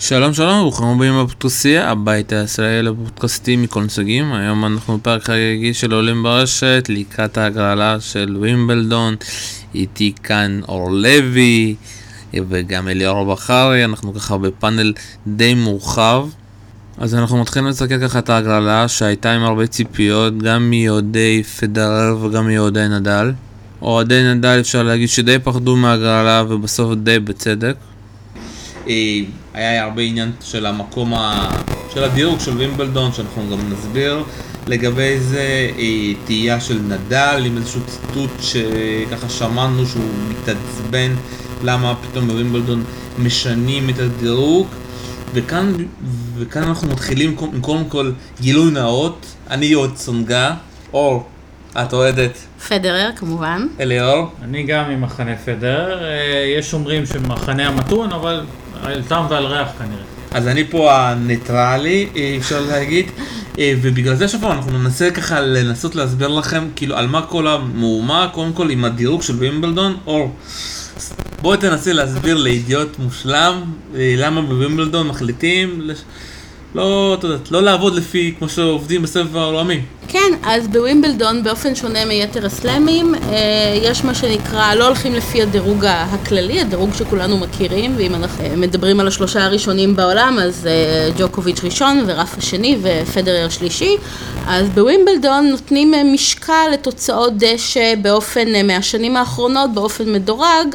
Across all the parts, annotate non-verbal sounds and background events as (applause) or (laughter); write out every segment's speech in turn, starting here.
שלום שלום, ברוכים הבאים בפודקאסטייה, הבית הישראלי לפודקאסטים מכל נציגים. היום אנחנו בפרק חגיגי של עולים ברשת, לקראת ההגרלה של ווימבלדון. איתי כאן אור לוי וגם אליאור בחרי, אנחנו ככה בפאנל די מורחב. אז אנחנו מתחילים לסתכל ככה את ההגרלה שהייתה עם הרבה ציפיות, גם מיהודי פדרר וגם מיהודי נדל. אוהדי נדל אפשר להגיד שדי פחדו מההגרלה ובסוף די בצדק. אה, היה הרבה עניין של המקום, ה... של הדירוג של וימבלדון, שאנחנו גם נסביר לגבי זה, אה, תהייה של נדל עם איזשהו ציטוט שככה שמענו שהוא מתעצבן למה פתאום בווימבלדון משנים את הדירוג. וכאן, וכאן אנחנו מתחילים עם קודם כל גילוי נאות, אני עוד צונגה, אור, את אוהדת? פדרר כמובן. אליאור? אני גם ממחנה פדרר, אה, יש אומרים שמחנה המתון, אבל על טעם ועל ריח כנראה. אז אני פה הניטרלי, אה, אפשר להגיד, אה, ובגלל זה שוב אנחנו ננסה ככה לנסות להסביר לכם כאילו על מה כל המהומה, קודם כל עם הדירוג של וימבלדון, אור. בואי תנסי להסביר לאידיוט מושלם למה בווימבלדון מחליטים לש... לא, אתה יודע, לא לעבוד לפי כמו שעובדים בסבב העולמי. כן, אז בווימבלדון באופן שונה מיתר הסלאמים, אה, יש מה שנקרא, לא הולכים לפי הדירוג הכללי, הדירוג שכולנו מכירים, ואם אנחנו אה, מדברים על השלושה הראשונים בעולם, אז אה, ג'וקוביץ' ראשון ורף השני ופדרר שלישי, אז בווימבלדון נותנים משקל לתוצאות דשא באופן, מהשנים האחרונות, באופן מדורג.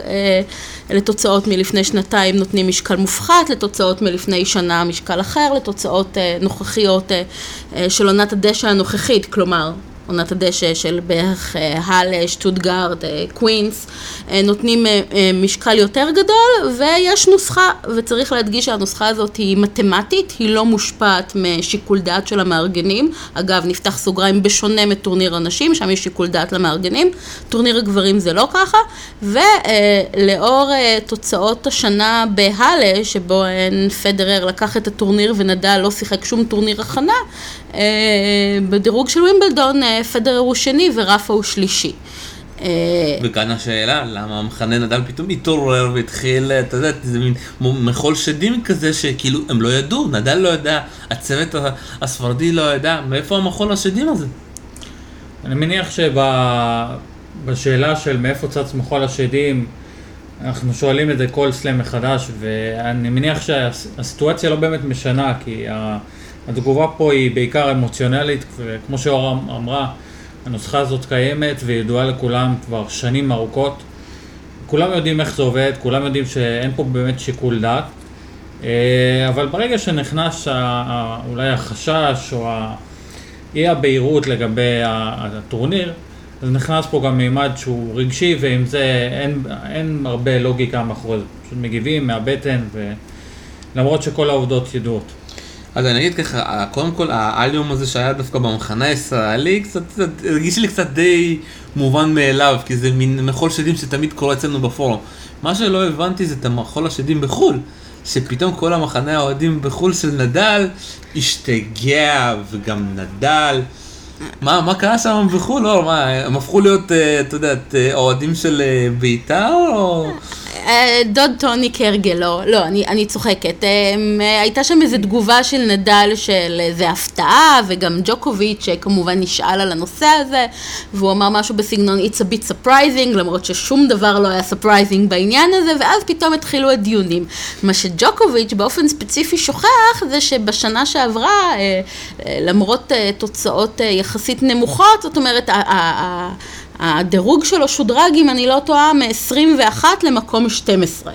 לתוצאות מלפני שנתיים נותנים משקל מופחת, לתוצאות מלפני שנה משקל אחר, לתוצאות נוכחיות של עונת הדשא הנוכחית. כלומר עונת הדשא של בעיקר האלה, אה, אה, קווינס, אה, נותנים משקל יותר גדול ויש נוסחה, וצריך להדגיש שהנוסחה הזאת היא מתמטית, היא לא מושפעת משיקול דעת של המארגנים. אגב, נפתח סוגריים בשונה מטורניר הנשים, שם יש שיקול דעת למארגנים. טורניר הגברים זה לא ככה, ולאור תוצאות השנה בהאלה, שבו פדרר לקח את הטורניר ונדל לא שיחק שום טורניר הכנה, בדירוג של ווימבלדון פדרר הוא שני ורפה הוא שלישי. אה, וכאן השאלה, למה המחנה נדל פתאום התעורר והתחיל, אתה יודע, זה מין מחול שדים כזה שכאילו הם לא ידעו, נדל לא ידע, הצוות הספרדי לא ידע, מאיפה המחול השדים הזה? אני מניח שבשאלה של מאיפה צץ מחול השדים, אנחנו שואלים את זה כל סלאם מחדש, ואני מניח שהסיטואציה לא באמת משנה, כי התגובה פה היא בעיקר אמוציונלית, וכמו שאורה אמרה, הנוסחה הזאת קיימת וידועה לכולם כבר שנים ארוכות. כולם יודעים איך זה עובד, כולם יודעים שאין פה באמת שיקול דעת, אה, אבל ברגע שנכנס אולי החשש או אי הבהירות לגבי הטורניר, אז נכנס פה גם מימד שהוא רגשי ועם זה אין, אין הרבה לוגיקה מאחורי זה, פשוט מגיבים מהבטן ולמרות שכל העובדות ידועות. אז אני אגיד ככה, קודם כל האליום הזה שהיה דווקא במחנה הישראלי, קצת, הרגיש לי קצת די מובן מאליו, כי זה מין מחול שדים שתמיד קורה אצלנו בפורום. מה שלא הבנתי זה את המחול השדים בחו"ל, שפתאום כל המחנה האוהדים בחו"ל של נדל השתגע, וגם נדל. מה, מה קרה שם בחו"ל? לא, מה, הם הפכו להיות, אה, אתה יודע, אה, אוהדים של אה, בית"ר או... אה, דוד טוני כהרגלו, לא, אני, אני צוחקת. אה, הייתה שם איזו תגובה של נדל של איזה הפתעה, וגם ג'וקוביץ' שכמובן נשאל על הנושא הזה, והוא אמר משהו בסגנון It's a bit surprising, למרות ששום דבר לא היה surprising בעניין הזה, ואז פתאום התחילו הדיונים. מה שג'וקוביץ' באופן ספציפי שוכח, זה שבשנה שעברה, אה, למרות תוצאות יחסית נמוכות, זאת אומרת, הדירוג שלו שודרג, אם אני לא טועה, מ-21 למקום 12.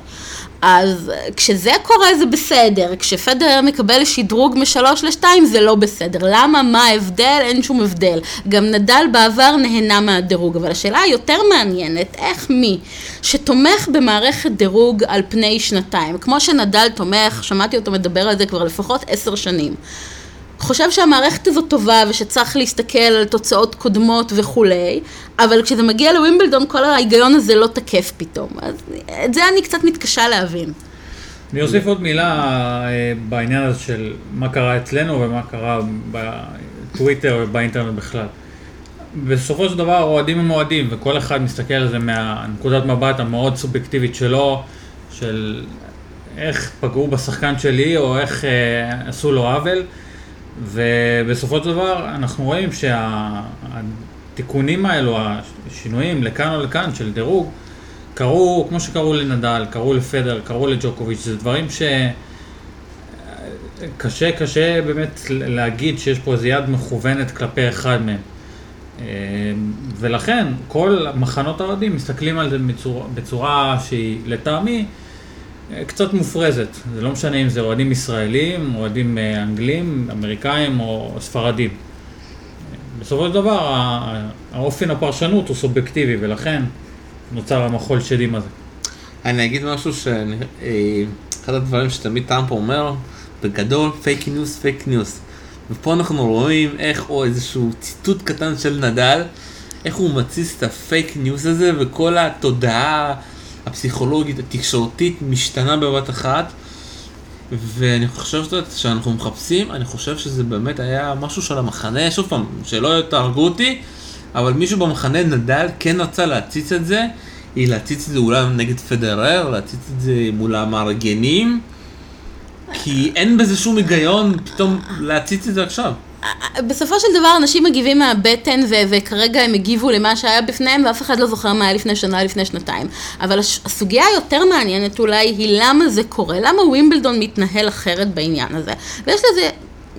אז כשזה קורה זה בסדר, כשפדרר מקבל שדרוג מ-3 ל-2 זה לא בסדר. למה? מה ההבדל? אין שום הבדל. גם נדל בעבר נהנה מהדירוג, אבל השאלה היותר מעניינת, איך מי שתומך במערכת דירוג על פני שנתיים, כמו שנדל תומך, שמעתי אותו מדבר על זה כבר לפחות עשר שנים. חושב שהמערכת הזאת טובה ושצריך להסתכל על תוצאות קודמות וכולי, אבל כשזה מגיע לווימבלדון כל ההיגיון הזה לא תקף פתאום. אז את זה אני קצת מתקשה להבין. אני אוסיף עוד מילה אה, בעניין הזה של מה קרה אצלנו ומה קרה בטוויטר ובאינטרנט בכלל. בסופו של דבר אוהדים הם אוהדים וכל אחד מסתכל על זה מהנקודת מבט המאוד סובייקטיבית שלו, של איך פגעו בשחקן שלי, או איך אה, עשו לו עוול, ובסופו של דבר אנחנו רואים שהתיקונים האלו, השינויים לכאן או לכאן של דירוג, קרו, כמו שקראו לנדל, קראו לפדר, קראו לג'וקוביץ', זה דברים ש... קשה, באמת להגיד שיש פה איזה יד מכוונת כלפי אחד מהם. אה, ולכן כל מחנות האוהדים מסתכלים על זה בצורה, בצורה שהיא לטעמי קצת מופרזת. זה לא משנה אם זה אוהדים ישראלים, אוהדים אה, אנגלים, אמריקאים או ספרדים. בסופו של דבר האופן הפרשנות הוא סובייקטיבי ולכן נוצר המחול שדים הזה. אני אגיד משהו שאחד הדברים שתמיד טראמפ אומר, בגדול fake news fake news. ופה אנחנו רואים איך, או איזשהו ציטוט קטן של נדל, איך הוא מתסיס את ה fake news הזה וכל התודעה הפסיכולוגית התקשורתית משתנה בבת אחת. ואני חושב שאנחנו מחפשים, אני חושב שזה באמת היה משהו של המחנה, שוב פעם, שלא תהרגו אותי, אבל מישהו במחנה נדל כן רצה להציץ את זה, היא להציץ את זה אולי נגד פדרר, להציץ את זה מול המארגנים. כי אין בזה שום היגיון פתאום להציץ את זה עכשיו. בסופו של דבר אנשים מגיבים מהבטן ו- וכרגע הם הגיבו למה שהיה בפניהם ואף אחד לא זוכר מה היה לפני שנה, לפני שנתיים. אבל הש- הסוגיה היותר מעניינת אולי היא למה זה קורה, למה ווימבלדון מתנהל אחרת בעניין הזה. ויש לזה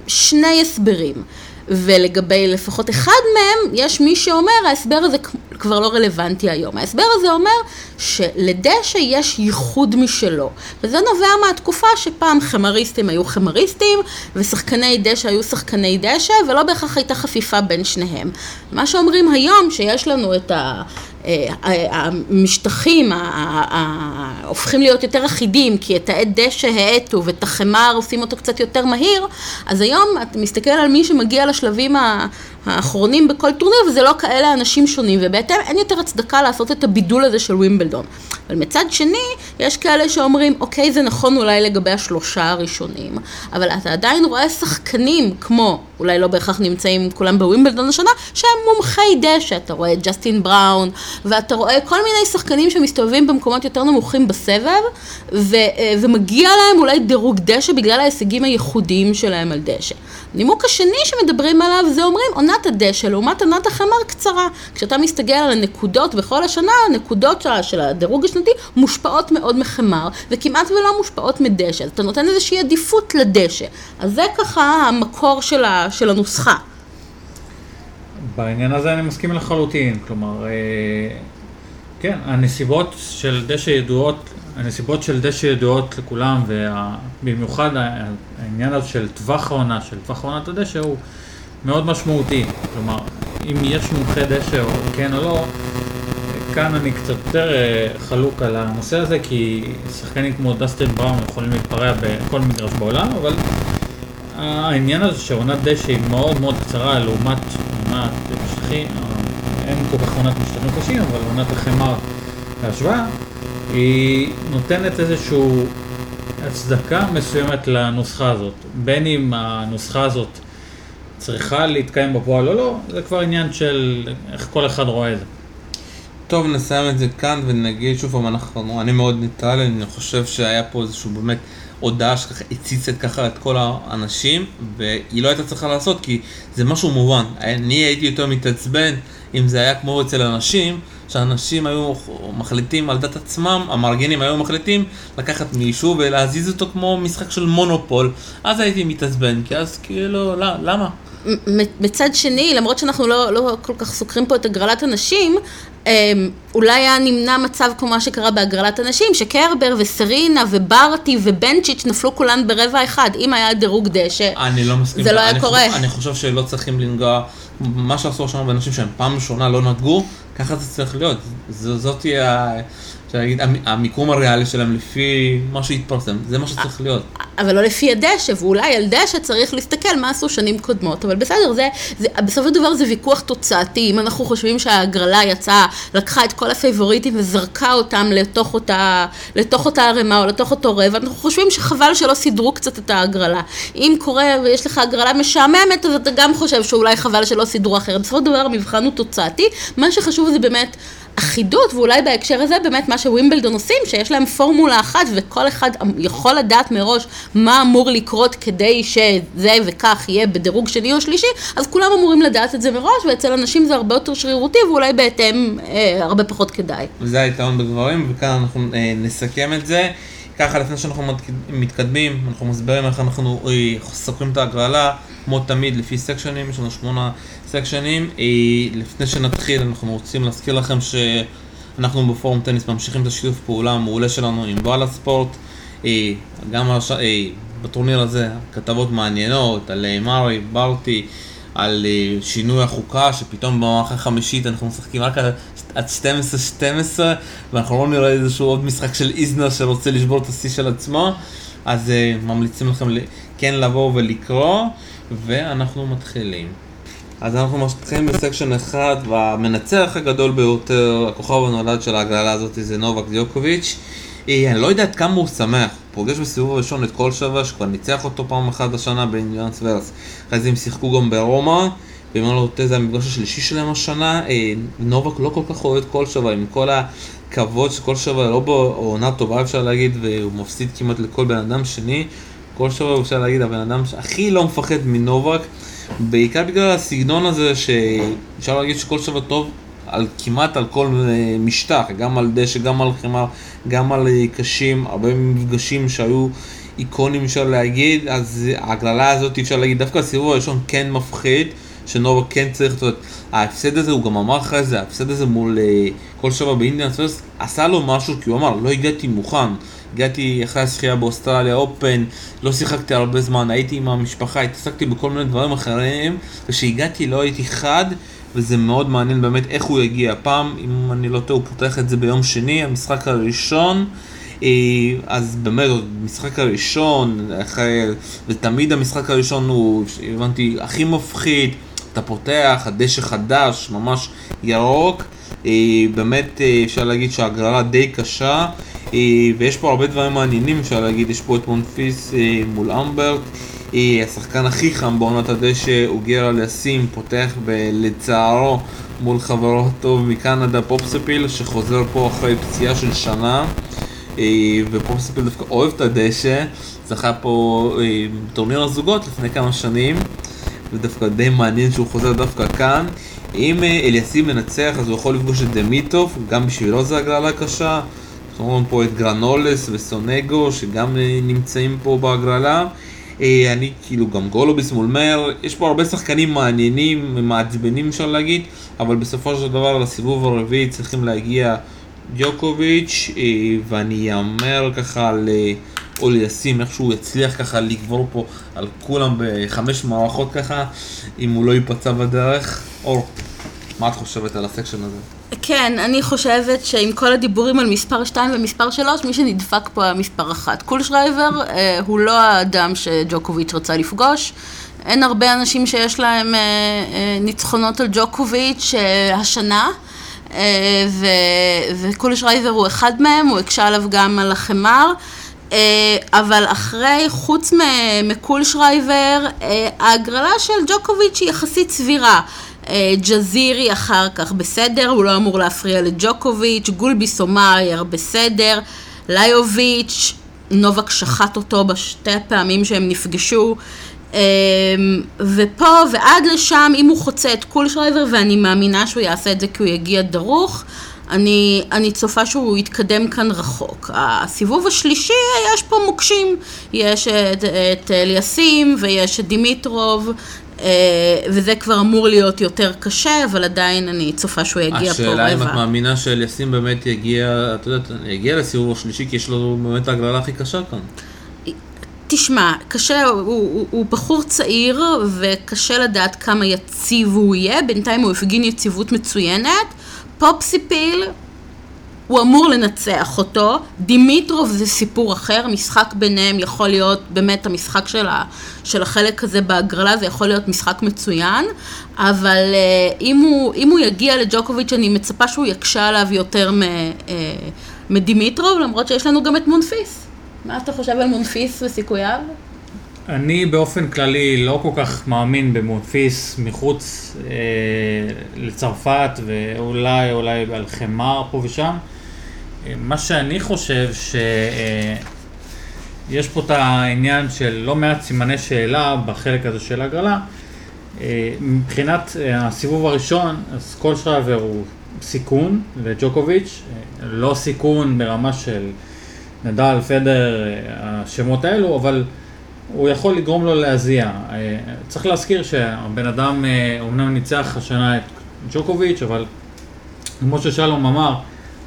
שני הסברים. ולגבי לפחות אחד מהם, יש מי שאומר, ההסבר הזה כבר לא רלוונטי היום. ההסבר הזה אומר שלדשא יש ייחוד משלו, וזה נובע מהתקופה שפעם חמריסטים היו חמריסטים, ושחקני דשא היו שחקני דשא, ולא בהכרח הייתה חפיפה בין שניהם. מה שאומרים היום, שיש לנו את ה... אה, המשטחים הופכים להיות יותר אחידים כי את העט דשא האטו ואת החמר עושים אותו קצת יותר מהיר אז היום אתה מסתכל על מי שמגיע לשלבים האחרונים בכל טורניר וזה לא כאלה אנשים שונים ובהתאם אין יותר הצדקה לעשות את הבידול הזה של ווימבלדון. אבל מצד שני יש כאלה שאומרים אוקיי זה נכון אולי לגבי השלושה הראשונים אבל אתה עדיין רואה שחקנים כמו אולי לא בהכרח נמצאים כולם בווימבלדון השנה שהם מומחי דשא. אתה רואה את ג'סטין בראון ואתה רואה כל מיני שחקנים שמסתובבים במקומות יותר נמוכים בסבב ו- ומגיע להם אולי דירוג דשא בגלל ההישגים הייחודיים שלהם על דשא הנימוק השני שמדברים עליו זה אומרים עונת הדשא לעומת עונת החמר קצרה. כשאתה מסתכל על הנקודות בכל השנה, הנקודות של, של הדירוג השנתי מושפעות מאוד מחמר וכמעט ולא מושפעות מדשא. אז אתה נותן איזושהי עדיפות לדשא. אז זה ככה המקור של, ה, של הנוסחה. בעניין הזה אני מסכים לחלוטין, כלומר, אה, כן, הנסיבות של דשא ידועות הנסיבות של דשא ידועות לכולם, ובמיוחד העניין הזה של טווח העונה, של טווח עונת הדשא הוא מאוד משמעותי. כלומר, אם יש מומחה דשא או כן או לא, כאן אני קצת יותר אה, חלוק על הנושא הזה, כי שחקנים כמו דסטין בראון יכולים להתפרע בכל מגרש בעולם, אבל העניין הזה שעונת דשא היא מאוד מאוד קצרה לעומת עונת שטחים, אין כל כך עונת משטחים קשים, אבל עונת החמר בהשוואה, היא נותנת איזושהי הצדקה מסוימת לנוסחה הזאת. בין אם הנוסחה הזאת צריכה להתקיים בפועל או לא, זה כבר עניין של איך כל אחד רואה את זה. טוב, נסיים את זה כאן ונגיד שוב פעם, אנחנו, אני מאוד ניטרלי, אני חושב שהיה פה איזשהו באמת הודעה שככה הציצה ככה את כל האנשים, והיא לא הייתה צריכה לעשות כי זה משהו מובן. אני הייתי יותר מתעצבן אם זה היה כמו אצל אנשים. שאנשים היו מחליטים על דת עצמם, המארגנים היו מחליטים לקחת מישהו ולהזיז אותו כמו משחק של מונופול, אז הייתי מתעצבן, כי אז כאילו, לא, למה? מצד שני, למרות שאנחנו לא, לא כל כך סוקרים פה את הגרלת הנשים, אמ, אולי היה נמנע מצב כמו מה שקרה בהגרלת הנשים, שקרבר וסרינה וברטי ובנצ'יץ' נפלו כולן ברבע אחד, אם היה דירוג דשא, אני לא מסכים, זה לא היה קורה. חושב, אני חושב שלא צריכים לנגוע, מה שעשו שם באנשים שהם פעם ראשונה לא נגעו, ככה זה צריך להיות, זאת תהיה, אפשר להגיד, המיקום הריאלי שלהם לפי מה שהתפרסם, זה מה שצריך להיות. אבל לא לפי הדשא, ואולי על דשא צריך להסתכל מה עשו שנים קודמות, אבל בסדר, זה, זה, בסופו של דבר זה ויכוח תוצאתי, אם אנחנו חושבים שההגרלה יצאה, לקחה את כל הפייבוריטים וזרקה אותם לתוך אותה, לתוך אותה ערימה או לתוך אותו רבע, אנחנו חושבים שחבל שלא סידרו קצת את ההגרלה. אם קורה ויש לך הגרלה משעממת, אז אתה גם חושב שאולי חבל שלא סידרו אחרת. בסופו של דבר המבחן הוא תוצאתי, מה שחשוב זה באמת אחידות, ואולי בהקשר הזה באמת מה שווימבלדון עושים, שיש להם פורמולה אחת וכל אחד יכול לדעת מראש מה אמור לקרות כדי שזה וכך יהיה בדירוג שני או שלישי, אז כולם אמורים לדעת את זה מראש, ואצל אנשים זה הרבה יותר שרירותי ואולי בהתאם אה, הרבה פחות כדאי. וזה היתרון בגברים, וכאן אנחנו אה, נסכם את זה. ככה לפני שאנחנו מתקדמים, אנחנו מסבירים איך אנחנו אה, סוקרים את ההגרלה, כמו תמיד לפי סקשנים, יש לנו שמונה סקשנים. אה, לפני שנתחיל אנחנו רוצים להזכיר לכם שאנחנו בפורום טניס ממשיכים את השיתוף פעולה המעולה שלנו עם וואלה ספורט. אה, גם בטורניר הזה כתבות מעניינות על מארי, ברטי, על שינוי החוקה, שפתאום במערכה החמישית אנחנו משחקים רק עד 12-12 ואנחנו לא נראה איזשהו עוד משחק של איזנר שרוצה לשבור את השיא של עצמו אז uh, ממליצים לכם כן לבוא ולקרוא ואנחנו מתחילים. אז אנחנו מתחילים בסקשן אחד והמנצח הגדול ביותר, הכוכב הנולד של ההגרלה הזאת זה נובק דיוקוביץ' אה, אני לא יודע עד כמה הוא שמח, הוא פוגש בסיבוב הראשון את כל שווה שכבר ניצח אותו פעם אחת השנה באינדיאנס ורס אחרי זה הם שיחקו גם ברומא ואם אני לא טועה זה המפגש השלישי שלהם השנה, אה, נובק לא כל כך אוהד כל שבוע, עם כל הכבוד שכל שבוע לא בעונה טובה אפשר להגיד, והוא מפסיד כמעט לכל בן אדם שני, כל שבוע אפשר להגיד הבן אדם שהכי לא מפחד מנובק, בעיקר בגלל הסגנון הזה שאפשר להגיד שכל שבוע טוב על כמעט על כל אה, משטח, גם על דשא, גם על חמר, גם על אה, קשים, הרבה מפגשים שהיו איקונים אפשר להגיד, אז ההגללה הזאת אפשר להגיד, דווקא הסיבוב הראשון כן מפחיד. שנובה כן צריך, זאת אומרת, ההפסד הזה, הוא גם אמר אחרי זה, ההפסד הזה מול כל שבע באינדיאנס עשה לו משהו, כי הוא אמר, לא הגעתי מוכן, הגעתי אחרי השחייה באוסטרליה, אופן, לא שיחקתי הרבה זמן, הייתי עם המשפחה, התעסקתי בכל מיני דברים אחרים, וכשהגעתי לא הייתי חד, וזה מאוד מעניין באמת איך הוא יגיע. הפעם, אם אני לא טועה, הוא פותח את זה ביום שני, המשחק הראשון. אה, אז באמת, המשחק הראשון, אחרי, ותמיד המשחק הראשון הוא, הבנתי, הכי מפחיד, אתה פותח, הדשא חדש, ממש ירוק, אה, באמת אה, אפשר להגיד שההגרלה די קשה, ויש פה הרבה דברים מעניינים, אפשר להגיד, יש פה את מונפיס מול אמברט, השחקן הכי חם בעונת הדשא, הוא גר אליסים, פותח לצערו מול חברו הטוב מקנדה, פופספיל, שחוזר פה אחרי פציעה של שנה. ופופספיל דווקא אוהב את הדשא, זכה פה טורניר הזוגות לפני כמה שנים, זה דווקא די מעניין שהוא חוזר דווקא כאן. אם אה, אליסים מנצח אז הוא יכול לפגוש את דמיטוב, גם בשבילו זה הגרלה קשה. רואים פה את גרנולס וסונגו שגם אה, נמצאים פה בהגרלה. אה, אני כאילו גם גולוביס מול מאיר, יש פה הרבה שחקנים מעניינים, מעצבנים אפשר להגיד, אבל בסופו של דבר לסיבוב הרביעי צריכים להגיע דיוקוביץ', ואני אאמר ככה ל... או ליישים, איכשהו יצליח ככה לגבור פה על כולם בחמש מערכות ככה, אם הוא לא ייפצע בדרך. אור, מה את חושבת על ה section הזה? כן, אני חושבת שעם כל הדיבורים על מספר 2 ומספר 3, מי שנדפק פה היה מספר 1. קולשרייבר אה, הוא לא האדם שג'וקוביץ' רצה לפגוש. אין הרבה אנשים שיש להם אה, אה, ניצחונות על ג'וקוביץ' אה, השנה. אה, וקולשרייבר הוא אחד מהם, הוא הקשה עליו גם על החמר. אה, אבל אחרי, חוץ מקול שרייבר, אה, ההגרלה של ג'וקוביץ' היא יחסית סבירה. אה, ג'זירי אחר כך בסדר, הוא לא אמור להפריע לג'וקוביץ', גולביס או מאייר בסדר, לאיוביץ', נובק שחט אותו בשתי הפעמים שהם נפגשו. ופה ועד לשם, אם הוא חוצה את קול שרייבר, ואני מאמינה שהוא יעשה את זה כי הוא יגיע דרוך, אני, אני צופה שהוא יתקדם כאן רחוק. הסיבוב השלישי, יש פה מוקשים. יש את, את אליסים ויש את דימיטרוב, אה, וזה כבר אמור להיות יותר קשה, אבל עדיין אני צופה שהוא יגיע פה רבע. השאלה אם את מאמינה שאליסים באמת יגיע, את יודעת, יגיע לסיבוב השלישי, כי יש לו באמת ההגרלה הכי קשה כאן. תשמע, קשה, הוא, הוא, הוא בחור צעיר וקשה לדעת כמה יציב הוא יהיה, בינתיים הוא הפגין יציבות מצוינת. פופסיפיל, הוא אמור לנצח אותו, דימיטרוב זה סיפור אחר, משחק ביניהם יכול להיות באמת המשחק של, ה, של החלק הזה בהגרלה, זה יכול להיות משחק מצוין, אבל uh, אם, הוא, אם הוא יגיע לג'וקוביץ' אני מצפה שהוא יקשה עליו יותר מ, uh, מדימיטרוב, למרות שיש לנו גם את מונפיס. מה אתה חושב על מונפיס וסיכוייו? אני באופן כללי לא כל כך מאמין במונפיס מחוץ אה, לצרפת ואולי אולי על חמר פה ושם. מה שאני חושב שיש אה, פה את העניין של לא מעט סימני שאלה בחלק הזה של הגרלה. אה, מבחינת אה, הסיבוב הראשון, אז כל שרייבר הוא סיכון, וג'וקוביץ' לא סיכון ברמה של נדל, פדר, השמות האלו, אבל הוא יכול לגרום לו להזיע. צריך להזכיר שהבן אדם אומנם ניצח השנה את ג'וקוביץ', אבל כמו ששלום אמר,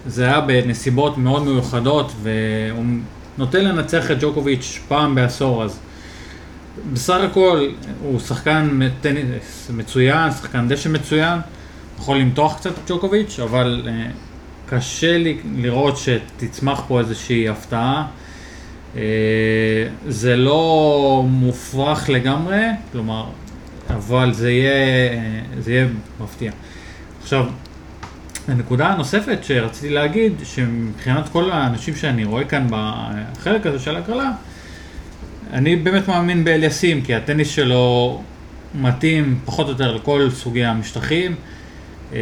זה היה בנסיבות מאוד מיוחדות, והוא נוטה לנצח את ג'וקוביץ' פעם בעשור, אז בסך הכל הוא שחקן טניס מצוין, שחקן דשא מצוין, יכול למתוח קצת את ג'וקוביץ', אבל קשה לי לראות שתצמח פה איזושהי הפתעה. אה, זה לא מופרך לגמרי, כלומר, אבל זה יהיה, זה יהיה מפתיע. עכשיו, הנקודה הנוספת שרציתי להגיד, שמבחינת כל האנשים שאני רואה כאן בחלק הזה של הגרלה, אני באמת מאמין באליסים, כי הטניס שלו מתאים פחות או יותר לכל סוגי המשטחים. אה,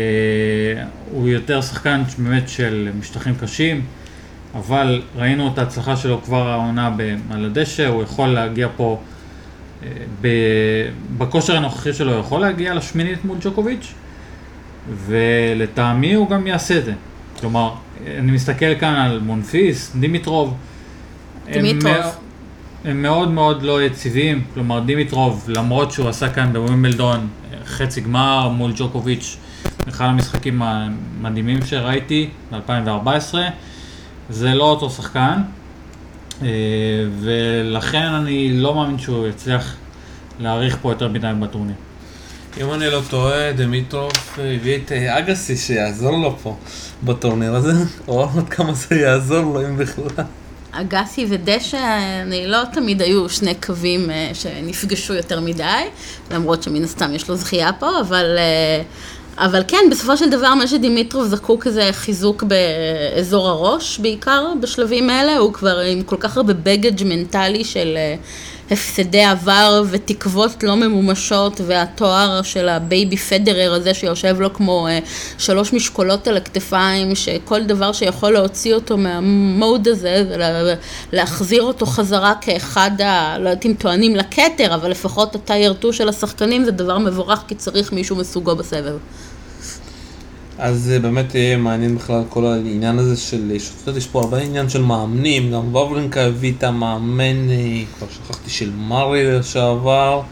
הוא יותר שחקן באמת של משטחים קשים, אבל ראינו את ההצלחה שלו כבר העונה על הדשא, הוא יכול להגיע פה, אה, בכושר הנוכחי שלו הוא יכול להגיע לשמינית מול ג'וקוביץ', ולטעמי הוא גם יעשה את זה. כלומר, אני מסתכל כאן על מונפיס, דימיטרוב. דימיטרוב. הם, הם מאוד מאוד לא יציבים, כלומר דימיטרוב, למרות שהוא עשה כאן בווימבלדון חצי גמר מול ג'וקוביץ', אחד המשחקים המדהימים שראיתי ב-2014. זה לא אותו שחקן, אה, ולכן אני לא מאמין שהוא יצליח להאריך פה יותר מדי בטורניר. אם אני לא טועה, דמיטרוף הביא את אה, אגסי שיעזור לו פה בטורניר הזה, או עוד כמה זה יעזור לו אם בכלל. אגסי ודשא, אני לא תמיד היו שני קווים אה, שנפגשו יותר מדי, למרות שמן הסתם יש לו זכייה פה, אבל אבל כן, בסופו של דבר מה שדימיטרוב זקוק זה חיזוק באזור הראש, בעיקר בשלבים האלה, הוא כבר עם כל כך הרבה baggage מנטלי של אה, הפסדי עבר ותקוות לא ממומשות, והתואר של ה baby פדרר הזה שיושב לו כמו אה, שלוש משקולות על הכתפיים, שכל דבר שיכול להוציא אותו מה mode הזה, להחזיר אותו חזרה כאחד ה... לא יודעת אם טוענים לכתר, אבל לפחות ה tier 2 של השחקנים זה דבר מבורך, כי צריך מישהו מסוגו בסבב. אז זה באמת יהיה מעניין בכלל כל העניין הזה של שוטטות, יש פה הרבה עניין של מאמנים, גם וברנקה הביא את המאמן, אה, כבר שכחתי, של מארי לשעבר,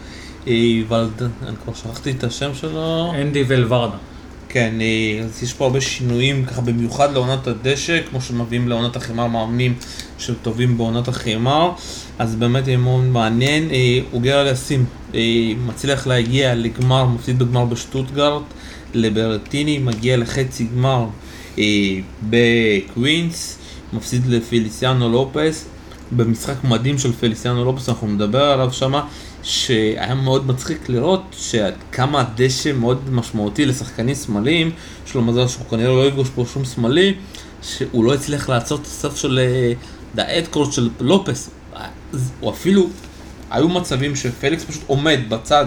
אה, ולד... אני כבר שכחתי את השם שלו. אנדי ולוורדה. כן, אה, אז יש פה הרבה שינויים, ככה במיוחד לעונת הדשא, כמו שמביאים לעונת החימר מאמנים שטובים בעונת החימר, אז באמת יהיה מאוד מעניין. אוגר אליסים מצליח להגיע לגמר, מפסיד בגמר בשטוטגרד. לברטיני מגיע לחצי גמר אה, בקווינס, מפסיד לפיליסיאנו לופס, במשחק מדהים של פיליסיאנו לופס, אנחנו נדבר עליו שמה, שהיה מאוד מצחיק לראות שכמה הדשא מאוד משמעותי לשחקנים שמאליים, יש לו מזל שהוא כנראה לא יפגוש פה שום שמאלי, שהוא לא הצליח לעצור את הסף של האדקורט של לופס, הוא אפילו, היו מצבים שפליקס פשוט עומד בצד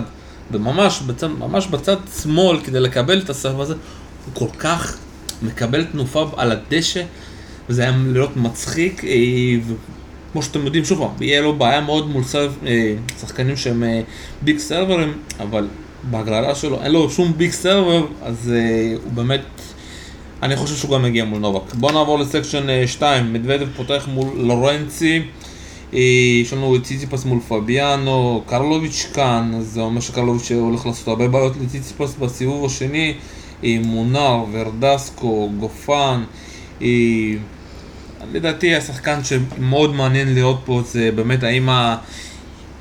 וממש בצד, ממש בצד שמאל כדי לקבל את ה serve הזה, הוא כל כך מקבל תנופה על הדשא, וזה היה לראות מצחיק, אה, וכמו שאתם יודעים, שוב פעם, יהיה לו בעיה מאוד מול serve, אה, שחקנים שהם אה, big server ים, אבל בהגרלה שלו אין לו שום big server, אז הוא באמת, אני חושב שהוא גם מגיע מול נובק. בואו נעבור ל section 2, מדוודב פותח מול לורנצי. יש לנו את ציציפס מול פביאנו, קרלוביץ' כאן, זה אומר שקרלוביץ' הולך לעשות הרבה בעיות לציציפס בסיבוב השני, מונר, ורדסקו, גופן, לדעתי השחקן שמאוד מעניין לראות פה זה באמת האם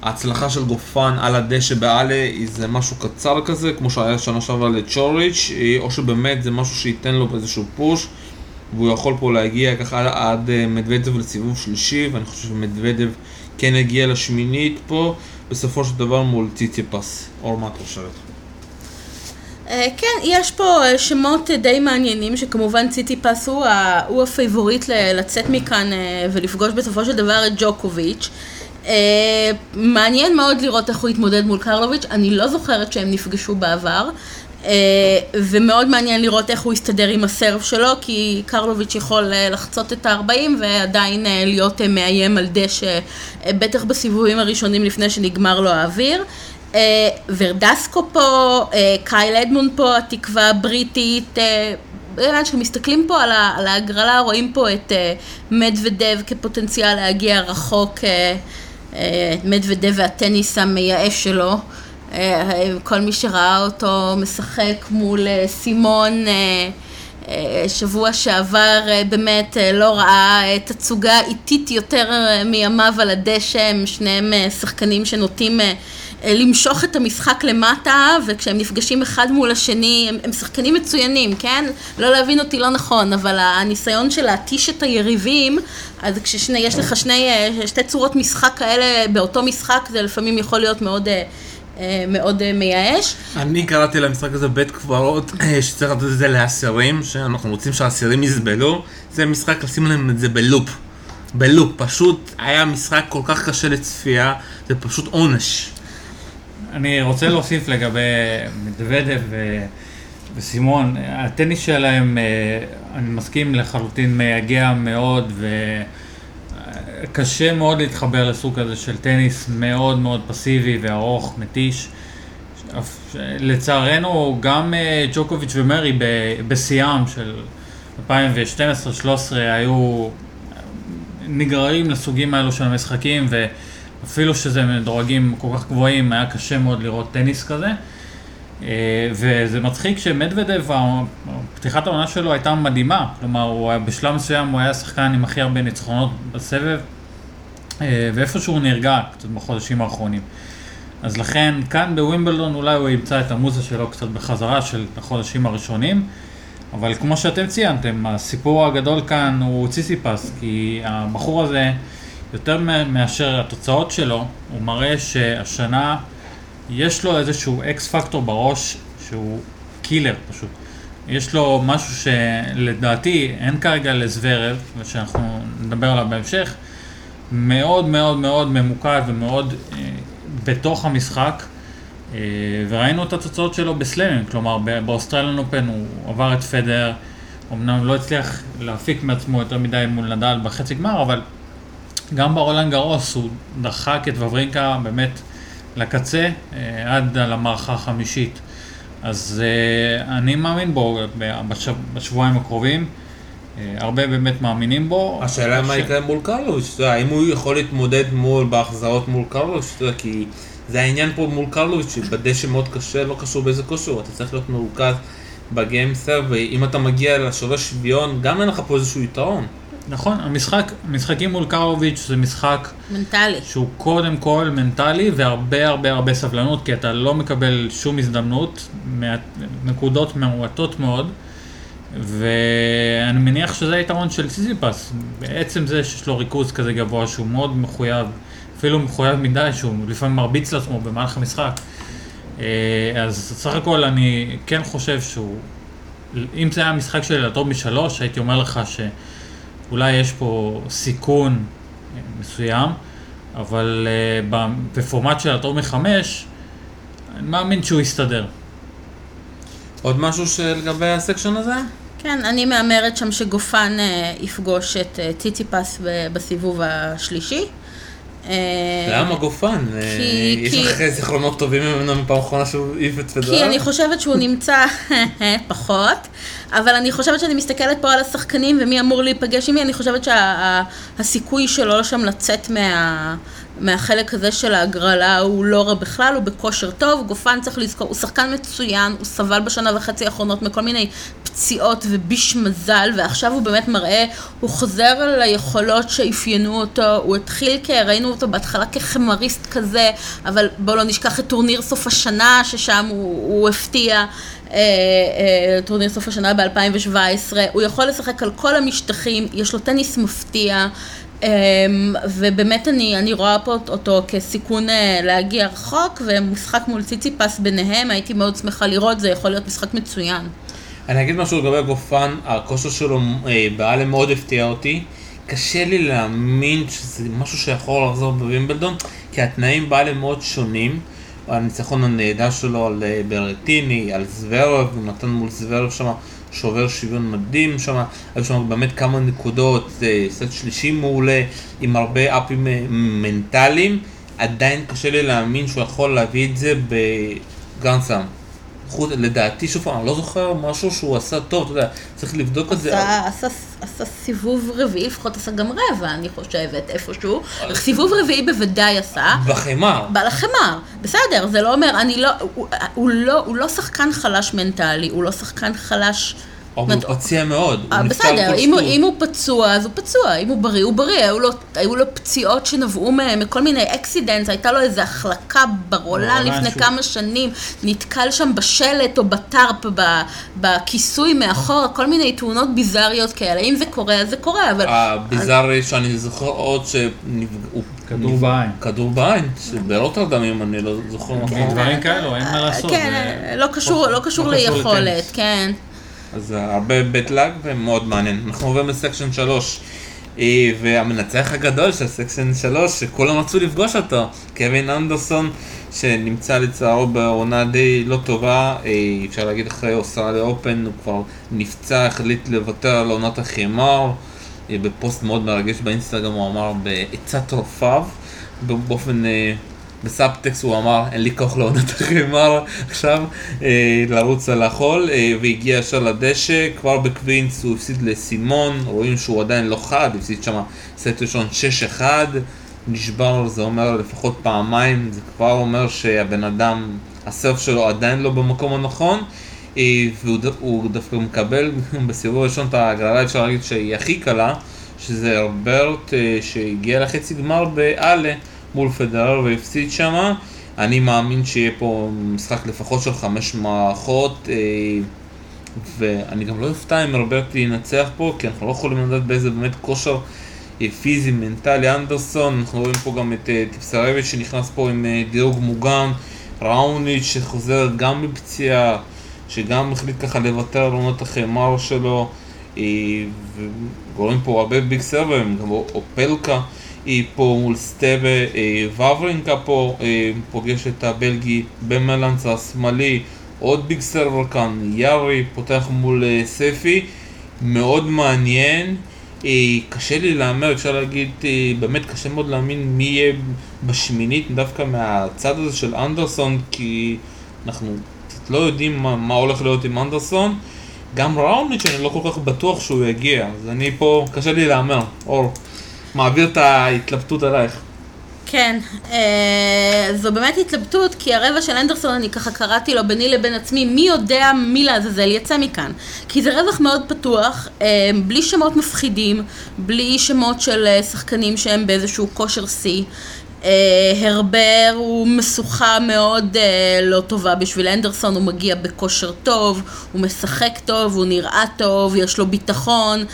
ההצלחה של גופן על הדשא בעלה זה משהו קצר כזה, כמו שהיה שנה שעברה לצ'וריץ', או שבאמת זה משהו שייתן לו איזשהו פוש. והוא יכול פה להגיע ככה עד, אה, מדוודב לסיבוב שלישי, ואני חושב שמדוודב כן הגיע לשמינית פה, בסופו של דבר מול ציציפס. אור, מה את חושבת? אה, כן, יש פה אה, שמות די מעניינים, שכמובן ציציפס הוא, הוא הפייבוריט לצאת מכאן ולפגוש בסופו של דבר את ג'וקוביץ'. מעניין מאוד לראות איך הוא יתמודד מול קרלוביץ', אני לא זוכרת שהם נפגשו בעבר. אה, ומאוד מעניין לראות איך הוא יסתדר עם הסרב שלו, כי קרלוביץ' יכול אה, לחצות את ה-40 ועדיין אה, להיות מאיים על דשא, בטח בסיבובים הראשונים לפני שנגמר לו האוויר. ורדסקו פה, קייל אדמונד פה, התקווה הבריטית, כשמסתכלים פה על, ה, על ההגרלה, רואים פה את אה, מדוודב כפוטנציאל להגיע רחוק, אה, מדוודב והטניס המייאש שלו. אה, כל מי שראה אותו משחק מול אה, סימון אה, שבוע שעבר באמת לא ראה תצוגה איטית יותר מימיו על הדשא, הם שניהם שחקנים שנוטים למשוך את המשחק למטה, וכשהם נפגשים אחד מול השני, הם, הם שחקנים מצוינים, כן? לא להבין אותי לא נכון, אבל הניסיון של להתיש את היריבים, אז כשיש לך שני, שתי צורות משחק כאלה באותו משחק, זה לפעמים יכול להיות מאוד... אה, מאוד אה, מייאש. אני קראתי למשחק הזה בית קברות אה, שצריך לתת את זה לאסירים, שאנחנו רוצים שהאסירים יסבלו, זה משחק לשים להם את זה בלופ. בלופ, פשוט היה משחק כל כך קשה לצפייה, זה פשוט עונש. אני רוצה להוסיף לגבי מדוודב ו... וסימון, הטניס שלהם, אני מסכים לחלוטין מייגע מאוד וקשה מאוד להתחבר לסוג הזה של טניס מאוד מאוד פסיבי וארוך, מתיש. לצערנו גם ג'וקוביץ' ומרי בשיאם של 2012-2013 היו נגררים לסוגים האלו של המשחקים ואפילו שזה מדורגים כל כך גבוהים היה קשה מאוד לראות טניס כזה. וזה מצחיק שמדוודב, פתיחת העונה שלו הייתה מדהימה, כלומר הוא היה בשלב מסוים הוא היה שחקן עם הכי הרבה ניצחונות בסבב ואיפשהו הוא נרגע קצת בחודשים האחרונים. אז לכן כאן בווימבלדון אולי הוא ימצא את המוזה שלו קצת בחזרה של החודשים הראשונים, אבל כמו שאתם ציינתם, הסיפור הגדול כאן הוא ציסיפס, כי הבחור הזה, יותר מאשר התוצאות שלו, הוא מראה שהשנה יש לו איזשהו X factor בראש שהוא killer פשוט. יש לו משהו שלדעתי אין כרגע לזוורב, ושאנחנו נדבר עליו בהמשך, מאוד מאוד מאוד ממוקד ומאוד אה, בתוך המשחק, אה, וראינו את התוצאות שלו ב slam ים, כלומר ב Australian Open הוא עבר את פדרר, אמנם לא הצליח להפיק מעצמו יותר מדי מול נדל בחצי גמר, אבל גם ברולנד גרוס הוא דחק את וברינקה באמת לקצה אה, עד למערכה החמישית. אז אה, אני מאמין בו בשב, בשבועיים הקרובים. אה, הרבה באמת מאמינים בו. השאלה מה יקרה מול קרלוביץ', האם הוא יכול להתמודד מול, בהחזרות מול קרלוביץ', כי זה העניין פה מול קרלוביץ', שבדשא מאוד קשה, לא קשור באיזה כושר, אתה צריך להיות מרוכז בגיים סרב, ואם אתה מגיע לשורש שוויון, גם אין לך פה איזשהו יתרון. נכון, המשחק, משחקים מול קרלוביץ' זה משחק מנטלי. שהוא קודם כל מנטלי והרבה הרבה הרבה סבלנות, כי אתה לא מקבל שום הזדמנות, נקודות מעוטות מאוד. ואני מניח שזה היתרון של סיזיפס, בעצם זה שיש לו ריכוז כזה גבוה שהוא מאוד מחויב, אפילו מחויב מדי שהוא לפעמים מרביץ לעצמו במהלך המשחק. אז סך הכל אני כן חושב שהוא, אם זה היה משחק של הטוב משלוש, הייתי אומר לך שאולי יש פה סיכון מסוים, אבל בפורמט של הטוב מחמש, אני מאמין שהוא יסתדר. עוד משהו שלגבי הסקשן הזה? כן, אני מהמרת שם שגופן אה, יפגוש את אה, ציציפס בסיבוב השלישי. למה גופן? יש לך זיכרונות טובים ממנו מפעם אחרונה שהוא העיף את פדרר? כי אני חושבת שהוא נמצא (laughs) פחות, אבל אני חושבת שאני מסתכלת פה על השחקנים ומי אמור להיפגש עם מי, אני חושבת שהסיכוי שלו שם לצאת מה... מהחלק הזה של ההגרלה הוא לא רע בכלל, הוא בכושר טוב, גופן צריך לזכור, הוא שחקן מצוין, הוא סבל בשנה וחצי האחרונות מכל מיני פציעות וביש מזל, ועכשיו הוא באמת מראה, הוא חוזר ליכולות שאפיינו אותו, הוא התחיל כ... ראינו אותו בהתחלה כחמריסט כזה, אבל בואו לא נשכח את טורניר סוף השנה, ששם הוא, הוא הפתיע. אה, אה, טורניר סוף השנה ב-2017, הוא יכול לשחק על כל המשטחים, יש לו טניס מפתיע, אמ, ובאמת אני, אני רואה פה אותו כסיכון אה, להגיע רחוק, ומשחק מול ציציפס ביניהם, הייתי מאוד שמחה לראות, זה יכול להיות משחק מצוין. אני אגיד משהו לגבי גופן, הכושר שלו אה, באלה מאוד הפתיע אותי. קשה לי להאמין שזה משהו שיכול לחזור בווימבלדון, כי התנאים באלה מאוד שונים. הניצחון הנהדר שלו על אה, ברטיני, על זוורב, הוא נתן מול זוורב שם שובר שוויון מדהים שם, היו שם באמת כמה נקודות, אה, סט שלישי מעולה, עם הרבה אפים אה, מנטליים, עדיין קשה לי להאמין שהוא יכול להביא את זה בגרנסאם. חוץ, לדעתי, שוב פעם, אני לא זוכר משהו שהוא עשה טוב, אתה יודע, צריך לבדוק את זה. עשה, עשה, עשה סיבוב רביעי, לפחות עשה גם רבע, אני חושבת, איפשהו. סיבוב רביעי בוודאי עשה. בחמר. בחמר, בסדר, זה לא אומר, אני לא, הוא, הוא לא, הוא לא שחקן חלש מנטלי, הוא לא שחקן חלש... אבל הוא פציע מאוד, הוא אה, נפצע על בסדר, כל אם, הוא- פצוע, אז הוא פצוע, אם הוא בריא, הוא בריא. היו לו, היו לו פציעות שנבעו מכל מיני accidents, הייתה לו איזו החלקה ברולן לפני כמה שנים, נתקל שם בשלט או ב tarp, בכיסוי מאחורה, כל מיני תאונות ביזריות כאלה. אם זה קורה, אז זה קורה, אבל... הביזארי שאני זוכר עוד שהוא... כדור בעין. כדור בעין, שברוטרדם אם אני לא זוכר נכון. דברים כאלו, אין מה לעשות. כן, לא קשור, לא קשור לא קשור ליכולת. כן. אז זה הרבה בית לאג ומאוד מעניין. אנחנו עוברים ל section 3. אה, והמנצח הגדול של section 3, שכולם רצו לפגוש אותו, קווין אנדרסון, שנמצא לצערו בעונה די לא טובה, אה, אפשר להגיד אחרי Australian Open, הוא כבר נפצע, החליט לוותר על עונת החימר, אה, בפוסט מאוד מרגש באינסטגרם הוא אמר בעצת רופאיו, באופן... בסאבטקסט הוא אמר, אין לי כוח לעונת החימר עכשיו, אה, לרוץ על החול, אה, והגיע ישר לדשא, כבר בקווינס הוא הפסיד לסימון, רואים שהוא עדיין לא חד, הפסיד שם סט ראשון 6-1, נשבר, זה אומר לפחות פעמיים, זה כבר אומר שהבן אדם, הסרף שלו עדיין לא במקום הנכון, אה, והוא דווקא מקבל (laughs) בסיבוב הראשון את ההגרלה, אפשר להגיד שהיא הכי קלה, שזה הרברט אה, שהגיע לחצי גמר באלה מול פדרר והפסיד שמה. אני מאמין שיהיה פה משחק לפחות של חמש מערכות, אה, ואני גם לא אופתע אם הרברט ינצח פה, כי אנחנו לא יכולים לדעת באיזה באמת כושר פיזי, מנטלי, אנדרסון, אנחנו רואים פה גם את אה, טיפסרביץ' שנכנס פה עם אה, דירוג מוגן, ראוניץ' שחוזר גם מפציעה, שגם החליט ככה לוותר על עונות החמר שלו, ורואים פה הרבה big server ים, גם אופלקה. היא פה מול סטבה, אה, וברינקה פה אה, פוגש את הבלגי במלמנס השמאלי, עוד big server כאן, יארי פותח מול אה, ספי, מאוד מעניין, קשה לי להמר, אפשר להגיד, באמת קשה מאוד להאמין מי יהיה בשמינית דווקא מהצד הזה של אנדרסון, כי אנחנו קצת לא יודעים מה, מה הולך להיות עם אנדרסון. גם ראוניץ' אני לא כל כך בטוח שהוא יגיע, אז אני פה, קשה לי להמר. אור, מעביר את ההתלבטות עלייך. כן, אה, זו באמת התלבטות, כי הרבע של אנדרסון, אני ככה קראתי לו ביני לבין עצמי, מי יודע מי לעזאזל יצא מכאן. כי זה רווח מאוד פתוח, אה, בלי שמות מפחידים, בלי שמות של אה, שחקנים שהם באיזשהו כושר שיא. אה, הרבר הוא משוכה מאוד אה, לא טובה בשביל אנדרסון, הוא מגיע בכושר טוב, הוא משחק טוב, הוא נראה טוב, יש לו ביטחון.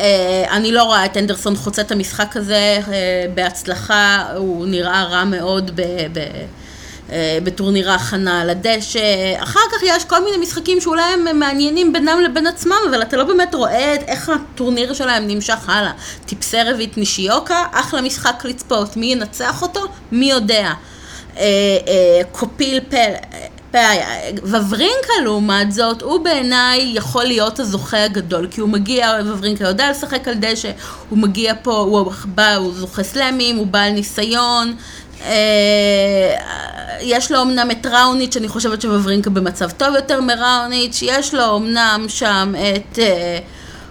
אה, אני לא רואה את אנדרסון חוצה את המשחק הזה אה, בהצלחה, הוא נראה רע מאוד ב... ב אה, בטורניר ההכנה על הדשא, אחר כך יש כל מיני משחקים שאולי הם מעניינים בינם לבין עצמם, אבל אתה לא באמת רואה את איך הטורניר שלהם נמשך הלאה. טיפסרבית נישיוקה, אחלה משחק לצפות, מי ינצח אותו? מי יודע. קופיל פל... וברינקה לעומת זאת, הוא בעיניי יכול להיות הזוכה הגדול, כי הוא מגיע, וברינקה יודע לשחק על דשא, הוא מגיע פה, הוא בא, הוא זוכה סלאמים, הוא בעל ניסיון, אה, יש לו אמנם את ראוניץ', אני חושבת שוורינקה במצב טוב יותר מראוניץ', יש לו אמנם שם את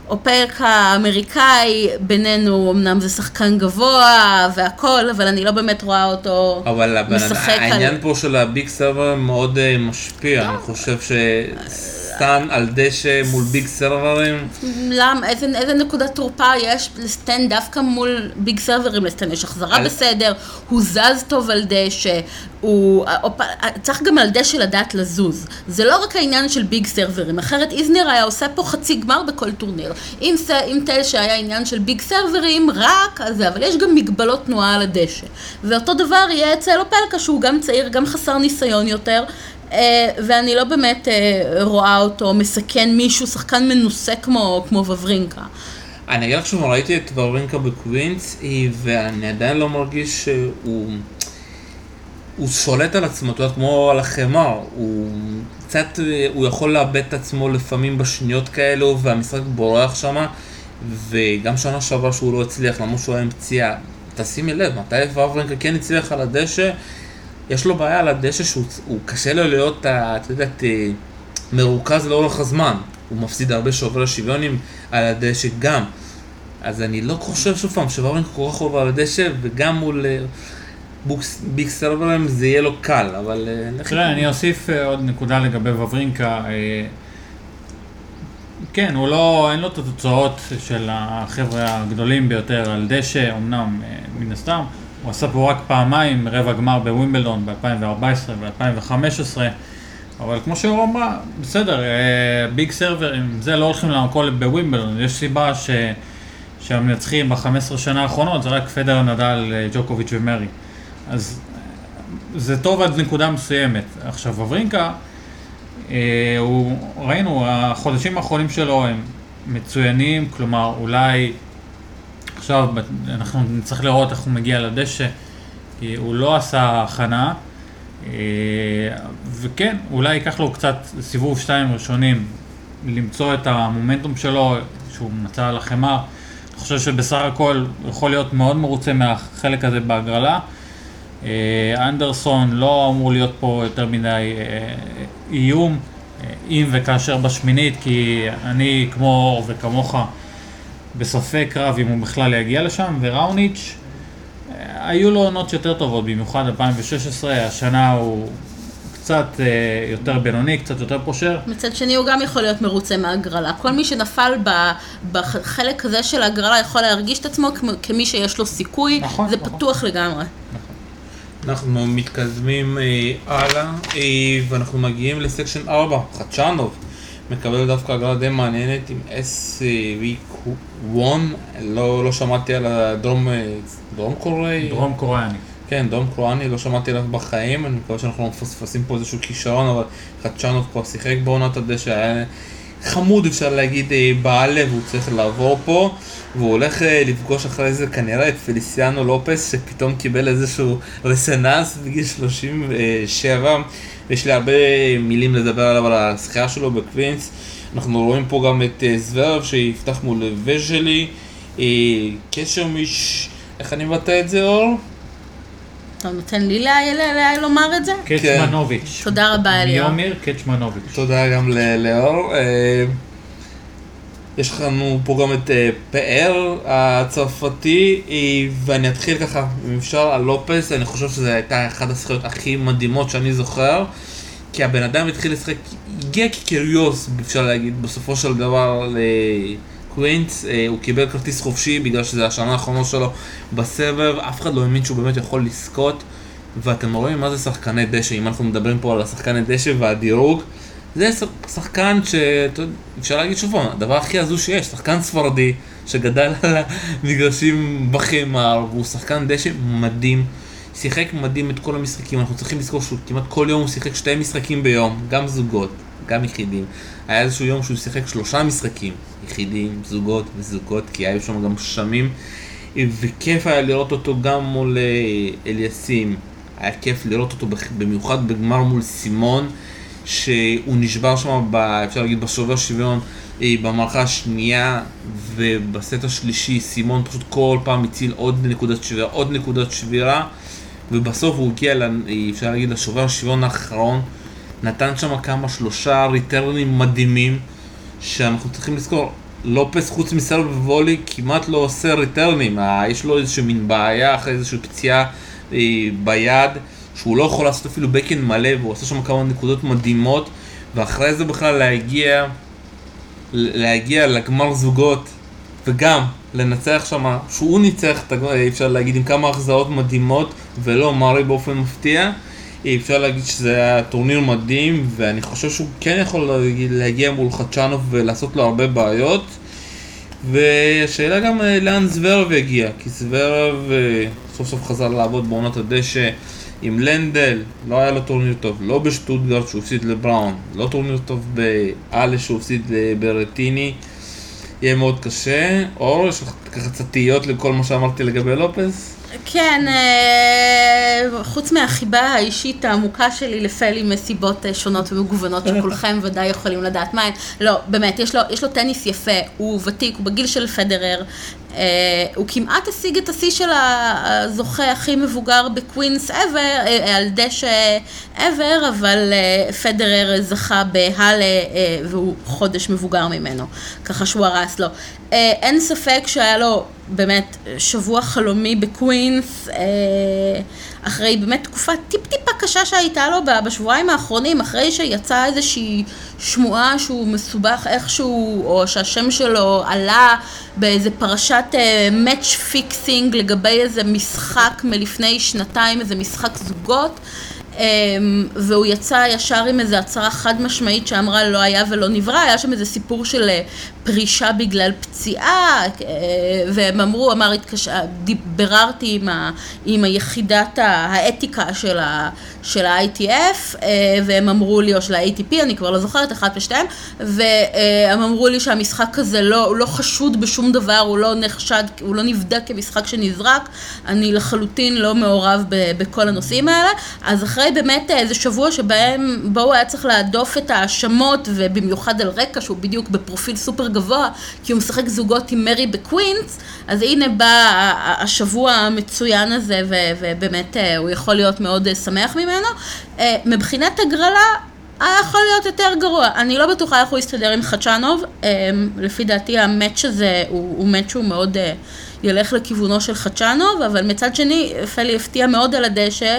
אופלקה האמריקאי, בינינו אמנם זה שחקן גבוה והכל, אבל אני לא באמת רואה אותו אבל משחק על... העניין פה של הביג סרבר מאוד אה, משפיע, אני חושב שסטן על דשא מול ביג סרברים, למה, איזה, איזה נקודת תורפה יש לסטן דווקא מול ביג סרברים? לסטן יש החזרה על- בסדר, הוא זז טוב על דשא, הוא... צריך גם על דשא לדעת לזוז. זה לא רק העניין של big server ים, אחרת איזנר היה עושה פה חצי גמר בכל טורניר. אם, אם דשא היה עניין של big server ים, רק זה, אבל יש גם מגבלות תנועה על הדשא. ואותו דבר יהיה אצל אופלקה, שהוא גם צעיר, גם חסר ניסיון יותר. אה, ואני לא באמת אה, רואה אותו מסכן מישהו, שחקן מנוסה כמו, כמו וברינקה. אני אגיד לך שוב, ראיתי את ורינקה בקווינס, ואני עדיין לא מרגיש שהוא... הוא שולט על עצמו, אתה יודע, כמו על החמר, הוא קצת, אה, הוא יכול לאבד את עצמו לפעמים בשניות כאלו, והמשחק בורח שם, וגם שנה שעברה שהוא לא הצליח, למרות שהוא היה עם פציעה. תשימי לב, מתי וורינקה כן הצליח על הדשא, יש לו בעיה על הדשא שהוא קשה לו להיות, את יודעת, אה, מרוכז לאורך הזמן. הוא מפסיד הרבה שובר שוויונים על הדשא גם. אז אני לא חושב שוב פעם שוורינקה כל כך אוהב על הדשא, וגם מול אה, ביג סרברים זה יהיה לו קל, אבל... אה, תראה, אני אוסיף עוד נקודה לגבי וורינקה. כן, הוא לא, אין לו את התוצאות של החבר'ה הגדולים ביותר על דשא, אמנם מן הסתם. הוא עשה פה רק פעמיים רבע גמר בווימבלדון ב-2014 ו-2015, אבל כמו שאור אמרה, בסדר, ביג אה, סרבר, עם זה לא הולכים למקום בווימבלדון, יש סיבה ש... שהמנצחים ב-15 שנה האחרונות זה רק פדר, נדל, אה, ג'וקוביץ' ומרי. אז אה, זה טוב עד נקודה מסוימת. עכשיו, אברינקה, הוא, ראינו, החודשים האחרונים שלו הם מצוינים, כלומר, אולי עכשיו אנחנו נצטרך לראות איך הוא מגיע לדשא, כי הוא לא עשה הכנה, אה, וכן, אולי ייקח לו קצת סיבוב שתיים ראשונים למצוא את המומנטום שלו, שהוא מצא על החמר. אני חושב שבסך הכל הוא יכול להיות מאוד מרוצה מהחלק הזה בהגרלה. אה, אנדרסון לא אמור להיות פה יותר מדי אה, איום, אם וכאשר בשמינית, כי אני כמו אור וכמוך בספק רב אם הוא בכלל יגיע לשם, וראוניץ', אה, היו לו עונות יותר טובות, במיוחד 2016, השנה הוא קצת אה, יותר בינוני, קצת יותר פושר. מצד שני הוא גם יכול להיות מרוצה מהגרלה. כל מי שנפל בחלק הזה של ההגרלה יכול להרגיש את עצמו כמי שיש לו סיכוי, נכון, זה נכון. פתוח לגמרי. נכון. אנחנו מתקדמים אה, הלאה, אה, ואנחנו מגיעים לסקשן 4, חדשנוב. מקבל דווקא הגרלה די מעניינת עם SVQ1, לא, לא שמעתי על הדרום דרום קוראי. דרום קוריאני. כן, דרום קוריאני, לא שמעתי עליו בחיים, אני מקווה שאנחנו לא מפספסים פה איזשהו כישרון, אבל חדשנוב כבר שיחק בעונת הדשא, היה חמוד אפשר להגיד אה, בעלה והוא צריך לעבור פה והוא הולך אה, לפגוש אחרי זה כנראה את פליסיאנו לופס שפתאום קיבל איזשהו רסנס בגיל 37 ויש לי הרבה מילים לדבר עליו על השחייה שלו בקווינס. אנחנו רואים פה גם את אה, זוורב שיפתח מול וז'לי קשר מיש... איך אני מבטא את זה אור? אתה נותן לי לומר את זה? קצ'מנוביץ'. תודה רבה אליאור. מיומיר קצ'מנוביץ'. תודה גם לאור. אה, יש לנו פה גם את אה, פאר הצרפתי, ואני אתחיל ככה, אם אפשר, על לופס, אני חושב שזו הייתה אחת הזכויות הכי מדהימות שאני זוכר, כי הבן אדם התחיל לשחק, הגיע כקריוס, אפשר להגיד, בסופו של דבר קווינס, אה, הוא קיבל כרטיס חופשי בגלל שזה השנה האחרונה שלו בסבב, אף אחד לא האמין שהוא באמת יכול לזכות, ואתם רואים מה זה שחקני דשא, אם אנחנו מדברים פה על השחקני דשא והדירוג, זה שחקן שאפשר להגיד שוב הדבר הכי הזו שיש, שחקן ספרדי שגדל (laughs) על המגרשים בחמר, והוא שחקן דשא מדהים. שיחק מדהים את כל המשחקים, אנחנו צריכים לזכור שהוא כמעט כל יום הוא שיחק שתי משחקים ביום, גם זוגות, גם יחידים. היה איזשהו יום שהוא שיחק שלושה משחקים, יחידים, זוגות וזוגות, כי היו שם גם שמים, וכיף היה לראות אותו גם מול אה, אליסים, היה כיף לראות אותו במיוחד בגמר מול סימון, שהוא נשבר שם, ב, אפשר להגיד, בשובר שוויון אה, במערכה השנייה, ובסט השלישי סימון פשוט כל פעם הציל עוד נקודת שבירה, עוד נקודת שבירה, ובסוף הוא הגיע, אפשר להגיד, לשובר השוויון האחרון. נתן שם כמה שלושה ריטרנים מדהימים שאנחנו צריכים לזכור, לופס חוץ מסרב וולי כמעט לא עושה ריטרנים, יש לו איזושהי מין בעיה אחרי איזושהי פציעה אה, ביד שהוא לא יכול לעשות אפילו בקן מלא והוא עושה שם כמה נקודות מדהימות ואחרי זה בכלל להגיע להגיע לגמר זוגות וגם לנצח שם, שהוא ניצח, אפשר להגיד, עם כמה החזרות מדהימות ולא מרי באופן מפתיע אפשר להגיד שזה היה טורניר מדהים, ואני חושב שהוא כן יכול להגיע מול חצ'נוב ולעשות לו הרבה בעיות. והשאלה גם אה, לאן זוורב יגיע, כי זוורב אה, סוף סוף חזר לעבוד בעונת הדשא עם לנדל, לא היה לו טורניר טוב, לא בשטוטגרד שהוא הפסיד לבראון, לא טורניר טוב באלה שהוא הפסיד לברטיני. יהיה מאוד קשה. אור, יש לך ככה קצת תהיות לכל מה שאמרתי לגבי לופס? כן, אה, חוץ מהחיבה האישית העמוקה שלי לפלי מסיבות אה, שונות ומגוונות שכולכם (laughs) ודאי יכולים לדעת מהן. לא, באמת, יש לו, יש לו טניס יפה, הוא ותיק, הוא בגיל של פדרר. אה, הוא כמעט השיג את השיא של הזוכה הכי מבוגר בקווינס ever, על דשא ever, אבל פדרר זכה בהאלה והוא חודש מבוגר ממנו, ככה שהוא הרס לו. אין ספק שהיה לו באמת שבוע חלומי בקווינס, אה, אחרי באמת תקופה טיפ-טיפה קשה שהייתה לו בשבועיים האחרונים, אחרי שיצאה איזושהי שמועה שהוא מסובך איכשהו, או שהשם שלו עלה באיזה פרשת match אה, fixing לגבי איזה משחק מלפני שנתיים, איזה משחק זוגות. אמ, והוא יצא ישר עם איזו הצהרה חד משמעית שאמרה לא היה ולא נברא, היה שם איזה סיפור של אה, פרישה בגלל פציעה, והם אמרו, אמר, התקש... ביררתי עם, ה... עם היחידת האתיקה של, ה... של ה-ITF, והם אמרו לי, או של ה-ATP, אני כבר לא זוכרת, אחת ושתיים, והם אמרו לי שהמשחק הזה לא, לא חשוד בשום דבר, הוא לא נחשד, הוא לא נבדק כמשחק שנזרק, אני לחלוטין לא מעורב ב... בכל הנושאים האלה, אז אחרי באמת איזה שבוע שבהם, בו הוא היה צריך להדוף את ההאשמות, ובמיוחד על רקע שהוא בדיוק בפרופיל סופר גבוה, כי הוא משחק זוגות עם מרי בקווינס, אז הנה בא השבוע המצוין הזה, ובאמת אה, הוא יכול להיות מאוד אה, שמח ממנו. אה, מבחינת הגרלה, היה יכול להיות יותר גרוע. אני לא בטוחה איך הוא יסתדר עם חדשנוב. לפי דעתי המאץ' הזה הוא, הוא מאץ' שהוא מאוד ילך לכיוונו של חצ'אנוב, אבל מצד שני, פלי הפתיע מאוד על הדשא,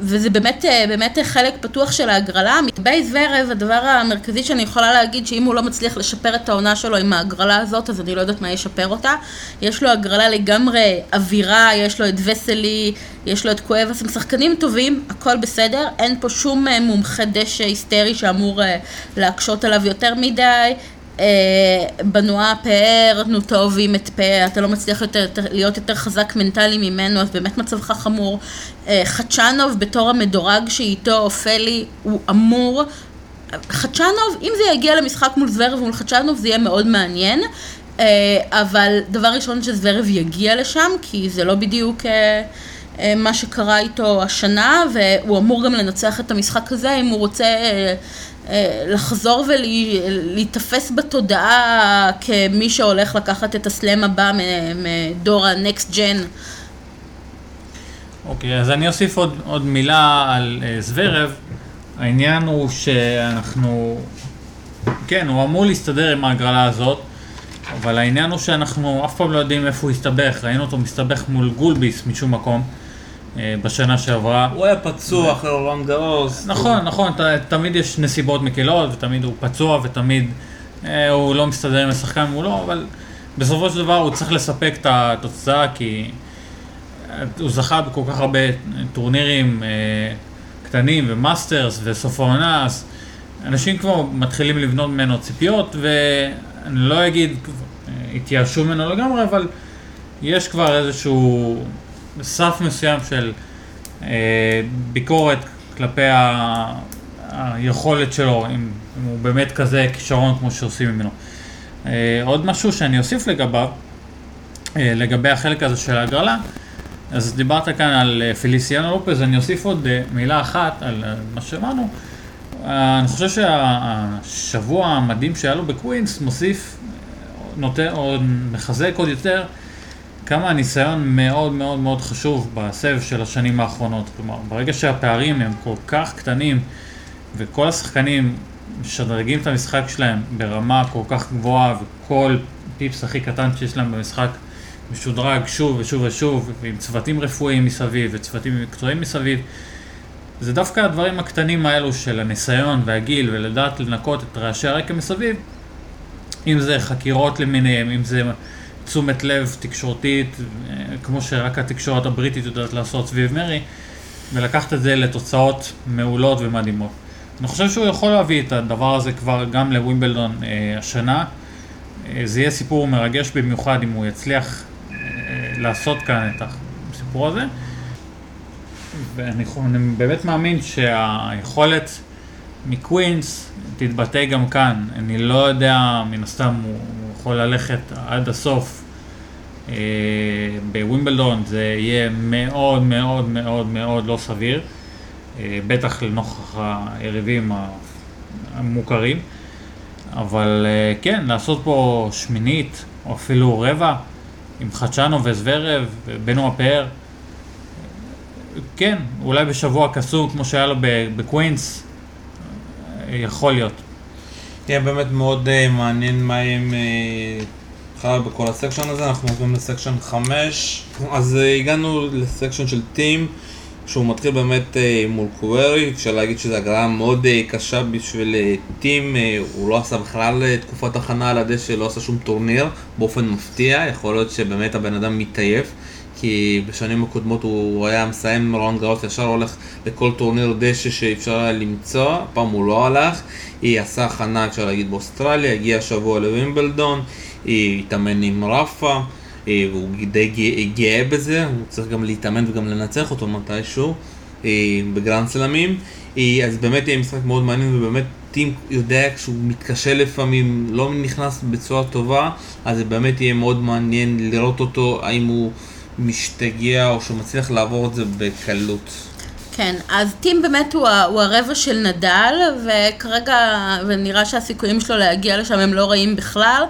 וזה באמת, אה, באמת חלק פתוח של ההגרלה. בייז זברב, הדבר המרכזי שאני יכולה להגיד, שאם הוא לא מצליח לשפר את העונה שלו עם ההגרלה הזאת, אז אני לא יודעת מה ישפר אותה. יש לו הגרלה לגמרי עבירה, יש לו את וסלי, יש לו את קואבס, הם שחקנים טובים, הכל בסדר, אין פה שום אה, מומחה דשא היסטרי שאמור להקשות עליו יותר מדי. אה, בנועה פאר, נו טוב את פאר, אתה לא מצליח יותר, להיות יותר חזק מנטלי ממנו, אז באמת מצבך חמור. אה, חדשנוב בתור המדורג שאיתו אופלי, הוא אמור... חדשנוב, אם זה יגיע למשחק מול זוורב מול חדשנוב זה יהיה מאוד מעניין, אה, אבל דבר ראשון שזוורב יגיע לשם, כי זה לא בדיוק... מה שקרה איתו השנה, והוא אמור גם לנצח את המשחק הזה אם הוא רוצה לחזור ולהיתפס בתודעה כמי שהולך לקחת את הסלאם הבא מדור ה-next gen. אוקיי, okay, אז אני אוסיף עוד, עוד מילה על uh, זוורב. העניין הוא שאנחנו, כן, הוא אמור להסתדר עם ההגרלה הזאת, אבל העניין הוא שאנחנו אף פעם לא יודעים איפה הוא הסתבך. ראינו אותו מסתבך מול גולביס משום מקום. אה, בשנה שעברה. הוא היה פצוע אחרי רולאן גארוס. נכון, נכון, תמיד יש נסיבות מקלות, ותמיד הוא פצוע, ותמיד אה, הוא לא מסתדר עם השחקן מולו, אבל בסופו של דבר הוא צריך לספק את התוצאה, כי אה, הוא זכה בכל כך הרבה טורנירים קטנים ומאסטרס וסוף העונה, אז אנשים כבר מתחילים לבנות ממנו ציפיות, ואני לא אגיד, התייאשו ממנו לגמרי, אבל יש כבר איזשהו... סף מסוים של אה, ביקורת כלפי ה, היכולת שלו, אם, אם הוא באמת כזה כישרון כמו שעושים ממנו. אה, עוד משהו שאני אוסיף לגביו, אה, לגבי החלק הזה של ההגרלה, אז דיברת כאן על אה, פליסיאנו לופז, אני אוסיף עוד אה, מילה אחת על אה, מה שאמרנו. אני חושב שהשבוע המדהים שהיה לו בקווינס מוסיף, נותן, או מחזק עוד יותר כמה הניסיון מאוד מאוד מאוד חשוב בסבב של השנים האחרונות. כלומר, ברגע שהפערים הם כל כך קטנים וכל השחקנים משדרגים את המשחק שלהם ברמה כל כך גבוהה וכל פיפס הכי קטן שיש להם במשחק משודרג שוב ושוב ושוב ועם צוותים רפואיים מסביב וצוותים מקצועיים מסביב זה דווקא הדברים הקטנים האלו של הניסיון והגיל ולדעת לנקות את רעשי הרקע מסביב אם זה חקירות למיניהם, אם זה תשומת לב תקשורתית, אה, כמו שרק התקשורת הבריטית יודעת לעשות סביב מרי, ולקחת את זה לתוצאות מעולות ומדהימות. אני חושב שהוא יכול להביא את הדבר הזה כבר גם לווימבלדון אה, השנה. אה, זה יהיה סיפור מרגש במיוחד אם הוא יצליח אה, לעשות כאן את הסיפור הזה. ואני באמת מאמין שהיכולת מקווינס, תתבטא גם כאן. אני לא יודע, מן הסתם הוא יכול ללכת עד הסוף אה, בווימבלדון, זה יהיה מאוד מאוד מאוד מאוד לא סביר, אה, בטח לנוכח היריבים המוכרים. אבל אה, כן, לעשות פה שמינית, או אפילו רבע, עם חדשנו וזוורב, בנו הפאר. כן, אולי בשבוע קסום כמו שהיה לו בקווינס, יכול להיות. יהיה באמת מאוד אה, מעניין מה יהיה עם בכלל אה, בכל ה section הזה, אנחנו עוברים ל section 5, אז אה, הגענו ל section של טים. שהוא מתחיל באמת אה, מול קווירי, אפשר להגיד שזו הגרלה מאוד אה, קשה בשביל אה, טים, הוא לא עשה בכלל תקופת הכנה על הדשא, לא עשה שום טורניר באופן מפתיע, יכול להיות שבאמת הבן אדם מתעייף, כי בשנים הקודמות הוא היה מסיים רולאן גארוס, ישר הולך לכל טורניר דשא שאפשר היה למצוא, הפעם הוא לא הלך, הוא עשה הכנה אפשר להגיד באוסטרליה, הגיע השבוע לווימבלדון, הוא התאמן עם רפה והוא די גאה בזה, הוא צריך גם להתאמן וגם לנצח אותו מתישהו בגרנד סלמים. אז באמת יהיה משחק מאוד מעניין ובאמת טים יודע כשהוא מתקשה לפעמים, לא נכנס בצורה טובה, אז זה באמת יהיה מאוד מעניין לראות אותו, האם הוא משתגע או שהוא מצליח לעבור את זה בקלות. כן, אז טים באמת הוא, הוא הרבע של נדל, וכרגע, ונראה שהסיכויים שלו להגיע לשם הם לא רעים בכלל.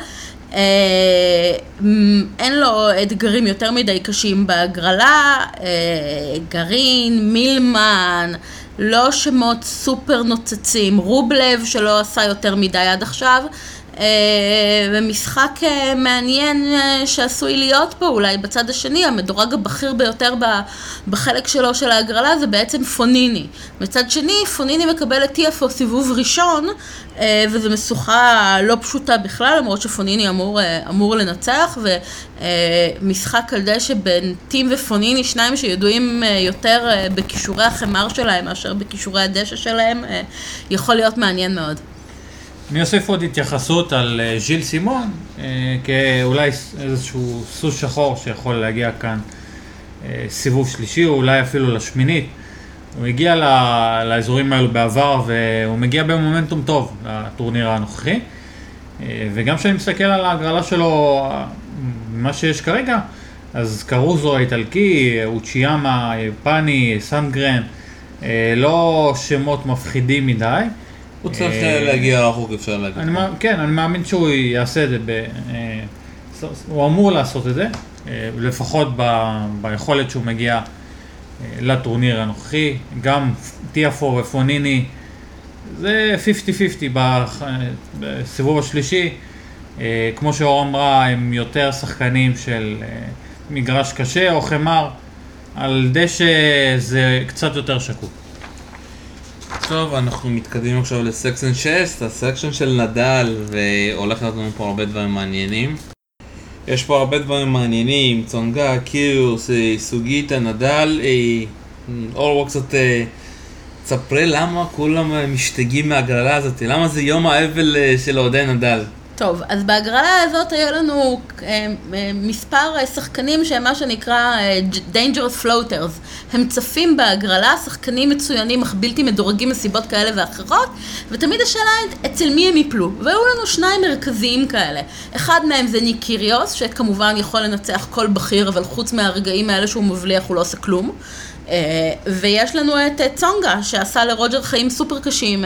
אה, אין לו אתגרים יותר מדי קשים בהגרלה, אה, גרעין, מילמן, לא שמות סופר נוצצים, רובלב שלא עשה יותר מדי עד עכשיו, ומשחק אה, מעניין אה, שעשוי להיות פה אולי בצד השני, המדורג הבכיר ביותר בחלק שלו של ההגרלה זה בעצם פוניני. מצד שני, פוניני מקבל את TFO סיבוב ראשון, וזו משוכה לא פשוטה בכלל, למרות שפוניני אמור, אמור לנצח, ומשחק על דשא בין טים ופוניני, שניים שידועים יותר בכישורי החמר שלהם מאשר בכישורי הדשא שלהם, יכול להיות מעניין מאוד. אני אוסיף עוד התייחסות על אה, ז'יל סימון, אה, כאולי איזשהו סוס שחור שיכול להגיע כאן אה, סיבוב שלישי, או אולי אפילו לשמינית. הוא הגיע לאזורים האלו בעבר, והוא מגיע במומנטום טוב לטורניר הנוכחי. וגם כשאני מסתכל על ההגרלה שלו, מה שיש כרגע, אז קרוזו האיטלקי, אוצ'יאמה, פאני, סנגרן, לא שמות מפחידים מדי. הוא צריך אה, להגיע רחוק, אפשר להגיד. כן, אני מאמין שהוא יעשה את זה, אה, הוא אמור לעשות את זה, אה, לפחות ביכולת שהוא מגיע לטורניר הנוכחי, גם טיאפו ופוניני, זה 50-50 בסיבוב השלישי, כמו שאור אמרה, הם יותר שחקנים של מגרש קשה או חמר, על דשא זה קצת יותר שקוף. טוב, אנחנו מתקדמים עכשיו לסקשן 6, הסקשן של נדל, והולך להיות לנו פה הרבה דברים מעניינים. יש פה הרבה דברים מעניינים, צונגה, קיוס, אה, סוגיטה, נדל, אה, אור קצת אה, תספרי למה כולם משתגעים מהגרלה הזאת, למה זה יום האבל של אוהדי נדל. טוב, אז בהגרלה הזאת היה לנו אה, אה, מספר אה, שחקנים שהם מה שנקרא Dangerous Floaters. הם צפים בהגרלה, שחקנים מצוינים אך בלתי מדורגים מסיבות כאלה ואחרות, ותמיד השאלה אצל מי הם יפלו. והיו לנו שניים מרכזיים כאלה. אחד מהם זה ניק קיריוס, שכמובן יכול לנצח כל בכיר, אבל חוץ מהרגעים האלה שהוא מבליח הוא לא עושה כלום. ויש לנו את צונגה, שעשה לרוג'ר חיים סופר קשים.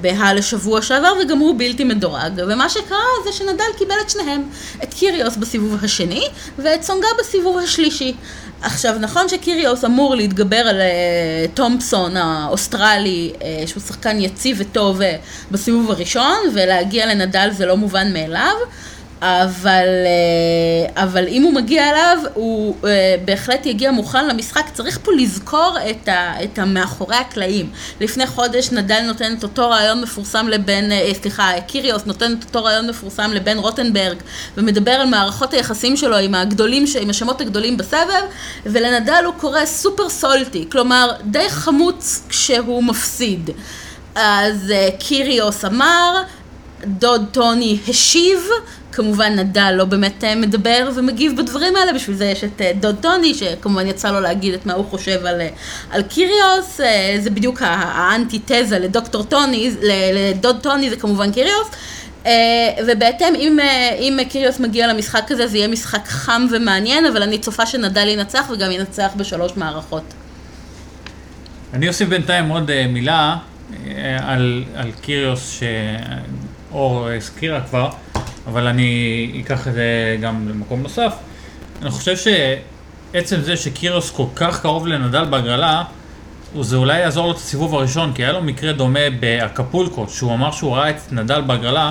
בהאלה שבוע שעבר, וגם הוא בלתי מדורג. ומה שקרה זה שנדל קיבל את שניהם, את קיריוס בסיבוב השני, ואת סונגה בסיבוב השלישי. עכשיו, נכון שקיריוס אמור להתגבר על אה, תומפסון האוסטרלי, אה, שהוא שחקן יציב וטוב אה, בסיבוב הראשון, ולהגיע לנדל זה לא מובן מאליו. אבל, אה, אבל אם הוא מגיע אליו, הוא אה, בהחלט יגיע מוכן למשחק. צריך פה לזכור את, ה, את המאחורי הקלעים. לפני חודש נדל נותן את אותו רעיון מפורסם לבן, אה, סליחה, קיריוס נותן את אותו רעיון מפורסם לבן רוטנברג, ומדבר על מערכות היחסים שלו עם הגדולים, עם השמות הגדולים בסבב, ולנדל הוא קורא סופר סולטי, כלומר די חמוץ כשהוא מפסיד. אז קיריוס אמר, דוד טוני השיב, כמובן נדל לא באמת אה, מדבר ומגיב בדברים האלה, בשביל זה יש את אה, דוד טוני, שכמובן יצא לו להגיד את מה הוא חושב על, אה, על קיריוס, זה בדיוק האנטיתזה לדוקטור טוני, לדוד טוני זה כמובן קיריוס. אה, ובהתאם, אם, אה, אם קיריוס מגיע למשחק הזה, זה יהיה משחק חם ומעניין, אבל אני צופה שנדל ינצח וגם ינצח בשלוש מערכות. אני אוסיף בינתיים עוד אה, מילה אה, על, על קיריוס שאור הזכירה כבר, אבל אני אקח את זה גם למקום נוסף. אני חושב שעצם זה שקיריוס כל כך קרוב לנדל בהגרלה, זה אולי יעזור לו את הסיבוב הראשון, כי היה לו מקרה דומה באקפולקו, שהוא אמר שהוא ראה את נדל בהגרלה,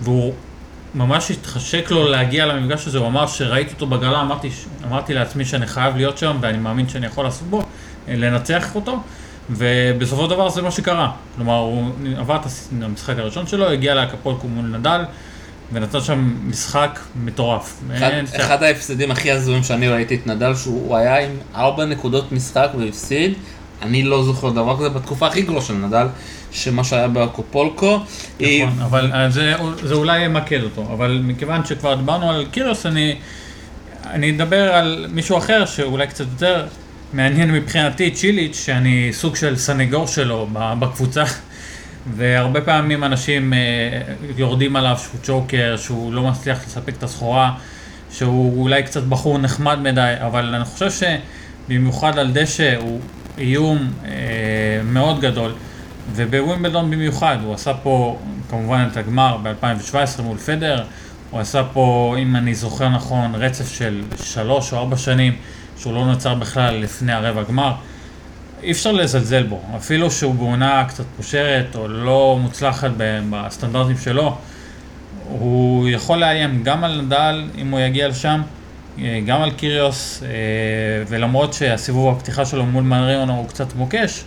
והוא ממש התחשק לו להגיע למפגש הזה, הוא אמר שראיתי אותו בהגרלה, אמרתי, אמרתי לעצמי שאני חייב להיות שם, ואני מאמין שאני יכול לעשות בו, אה, לנצח אותו, ובסופו של דבר זה מה שקרה. כלומר, הוא עבר את המשחק הראשון שלו, הגיע לאקפולקו מול נדל, ונתן שם משחק מטורף. אחד, אין אחד ההפסדים הכי הזויים שאני ראיתי את נדל, שהוא היה עם ארבע נקודות משחק והפסיד. אני לא זוכר דבר כזה בתקופה הכי גרועה של נדל, שמה שהיה באקופולקו. נכון, אבל אה, זה, זה אולי ימקד אותו, אבל מכיוון שכבר דיברנו על קירוס, אני, אני אדבר על מישהו אחר שאולי קצת יותר מעניין מבחינתי, צ'יליץ', שאני סוג של סנגור שלו בקבוצה, והרבה פעמים אנשים אה, יורדים עליו שהוא צ'וקר, שהוא לא מצליח לספק את הסחורה, שהוא אולי קצת בחור נחמד מדי, אבל אני חושב שבמיוחד על דשא הוא איום אה, מאוד גדול. ובווימבלדון במיוחד, הוא עשה פה כמובן את הגמר ב-2017 מול פדר, הוא עשה פה, אם אני זוכר נכון, רצף של שלוש או ארבע שנים שהוא לא נוצר בכלל לפני הרבע גמר. אי אפשר לזלזל בו, אפילו שהוא בעונה קצת פושרת או לא מוצלחת בסטנדרטים שלו, הוא יכול לאיים גם על נדל אם הוא יגיע לשם, אה, גם על קיריוס, אה, ולמרות שהסיבוב הפתיחה שלו מול מריון הוא קצת מוקש,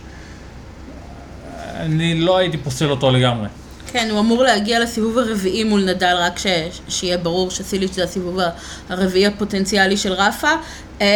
אני לא הייתי פוסל אותו לגמרי. כן, הוא אמור להגיע לסיבוב הרביעי מול נדל, רק ש... שיהיה ברור שסיליץ' זה הסיבוב הרביעי הפוטנציאלי של רפה. אה,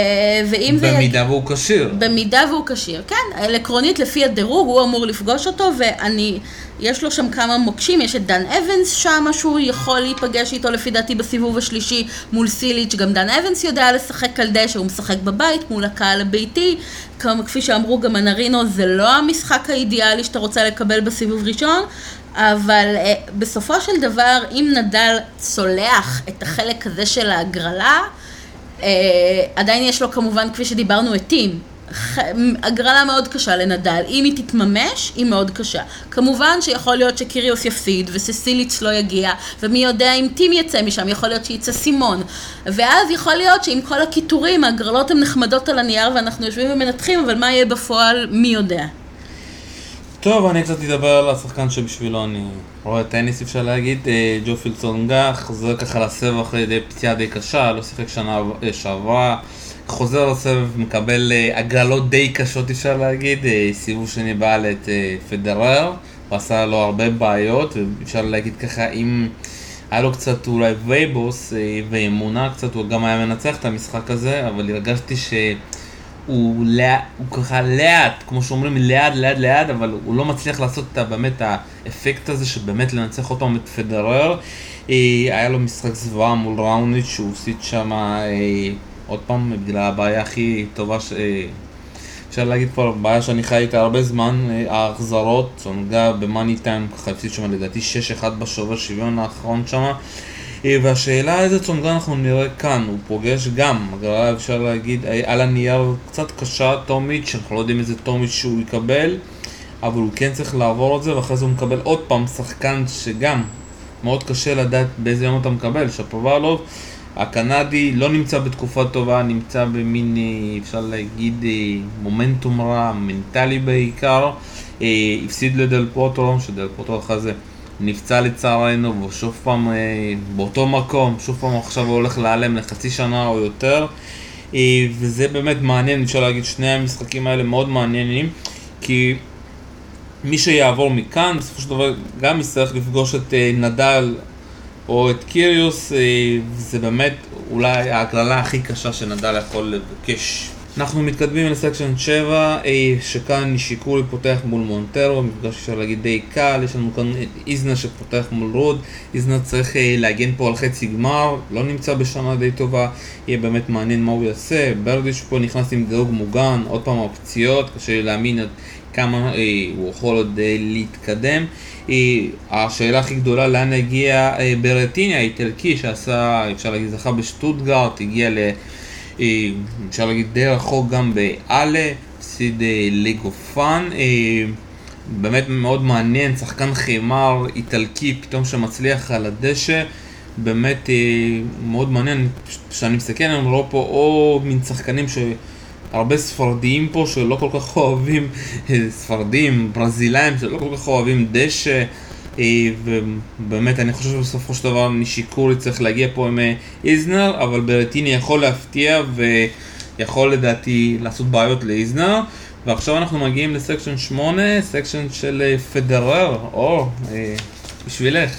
ואם זה... במידה והוא כשיר. במידה והוא כשיר, כן, עקרונית לפי הדירוג הוא אמור לפגוש אותו ואני, יש לו שם כמה מוקשים, יש את דן אבנס שם שהוא יכול להיפגש איתו לפי דעתי בסיבוב השלישי מול סיליץ', גם דן אבנס יודע לשחק על דשא, הוא משחק בבית מול הקהל הביתי, כמו, כפי שאמרו גם הנרינו זה לא המשחק האידיאלי שאתה רוצה לקבל בסיבוב ראשון, אבל אה, בסופו של דבר אם נדל צולח את החלק הזה של ההגרלה, אה, עדיין יש לו כמובן, כפי שדיברנו, את טים. ח- הגרלה מאוד קשה לנדל, אם היא תתממש, היא מאוד קשה. כמובן שיכול להיות שקיריוס יפסיד וססיליץ לא יגיע, ומי יודע אם טים יצא משם, יכול להיות שיצא סימון. ואז יכול להיות שעם כל הקיטורים, ההגרלות הן נחמדות על הנייר ואנחנו יושבים ומנתחים, אבל מה יהיה בפועל, מי יודע. טוב, אני קצת אדבר על השחקן שבשבילו אני רואה טניס אפשר להגיד, אה, ג'ו פילצונגה, חוזר ככה לסבב אחרי די פציעה די קשה, לא שיחק שנה אה, שעברה, חוזר לסבב, מקבל אה, הגרלות די קשות אפשר להגיד, סיבוב שני בעל את פדרר, הוא עשה לו הרבה בעיות, ואפשר להגיד ככה אם היה לו קצת אולי וייבוס ואמונה קצת, הוא גם היה מנצח את המשחק הזה, אבל הרגשתי ש... הוא, הוא ככה לאט, כמו שאומרים, לאט, לאט, לאט, אבל הוא לא מצליח לעשות את, באמת האפקט הזה שבאמת לנצח אותו את פדרר. אה, היה לו משחק זוועה מול ראוניץ' שהוא הפסיד שם, אה, עוד פעם, בגלל הבעיה הכי טובה, ש... אה, אפשר להגיד פה, בעיה שאני חי איתה הרבה זמן, ההחזרות, צונגה במאני טיים, ככה הפסיד שם לדעתי 6-1 בשובר שוויון האחרון שם. אה, והשאלה איזה צונגה אנחנו נראה כאן, הוא פוגש גם, הגרלה אפשר להגיד, אה, על הנייר קצת קשה, טומיץ', אנחנו לא יודעים איזה טומיץ' שהוא יקבל, אבל הוא כן צריך לעבור את זה, ואחרי זה הוא מקבל עוד פעם שחקן שגם מאוד קשה לדעת באיזה יום אתה מקבל, שפוברלוב, הקנדי לא נמצא בתקופה טובה, נמצא במין, אה, אפשר להגיד, מומנטום רע, מנטלי בעיקר, הפסיד לדל פוטרו, שדל פוטרו אחרי זה נפצע לצערנו, והוא שוב פעם אה, באותו מקום, שוב פעם עכשיו הוא הולך להיעלם לחצי שנה או יותר. אה, וזה באמת מעניין, אפשר להגיד, שני המשחקים האלה מאוד מעניינים, כי מי שיעבור מכאן, בסופו של דבר גם יצטרך לפגוש את אה, נדל או את קיריוס, זה באמת אולי ההגרלה הכי קשה שנדל יכול לבקש אנחנו מתקדמים לסקשן 7, אה, שכאן נישיקורי פותח מול מונטרו, מפגש אפשר להגיד די קל, יש לנו כאן איזנה שפותח מול רוד, איזנה צריך אה, להגן פה על חצי גמר, לא נמצא בשנה די טובה, יהיה באמת מעניין מה הוא יעשה, ברדיש פה נכנס עם דירוג מוגן, עוד פעם הפציעות, קשה לי להאמין עד כמה אה, הוא יכול עוד אה, להתקדם. אה, השאלה הכי גדולה לאן הגיע אה, ברטיני האיטלקי שעשה, אפשר להגיד, זכה בשטוטגארט, הגיע ל... אה, אפשר להגיד די רחוק גם בהאלה, הפסיד לגופאן. באמת מאוד מעניין, שחקן חימר איטלקי פתאום שמצליח על הדשא. באמת אה, מאוד מעניין, כשאני מסתכל אני רואה פה או מין שחקנים שהרבה ספרדיים פה שלא כל כך אוהבים, אה, ספרדים, ברזילאים שלא כל כך אוהבים דשא. אה, ובאמת אני חושב שבסופו של דבר נישיקורי צריך להגיע פה עם אה, איזנר, אבל ברטיני יכול להפתיע ויכול לדעתי לעשות בעיות לאיזנר. ועכשיו אנחנו מגיעים ל section 8, section של אה, פדרר, או, בשבילך.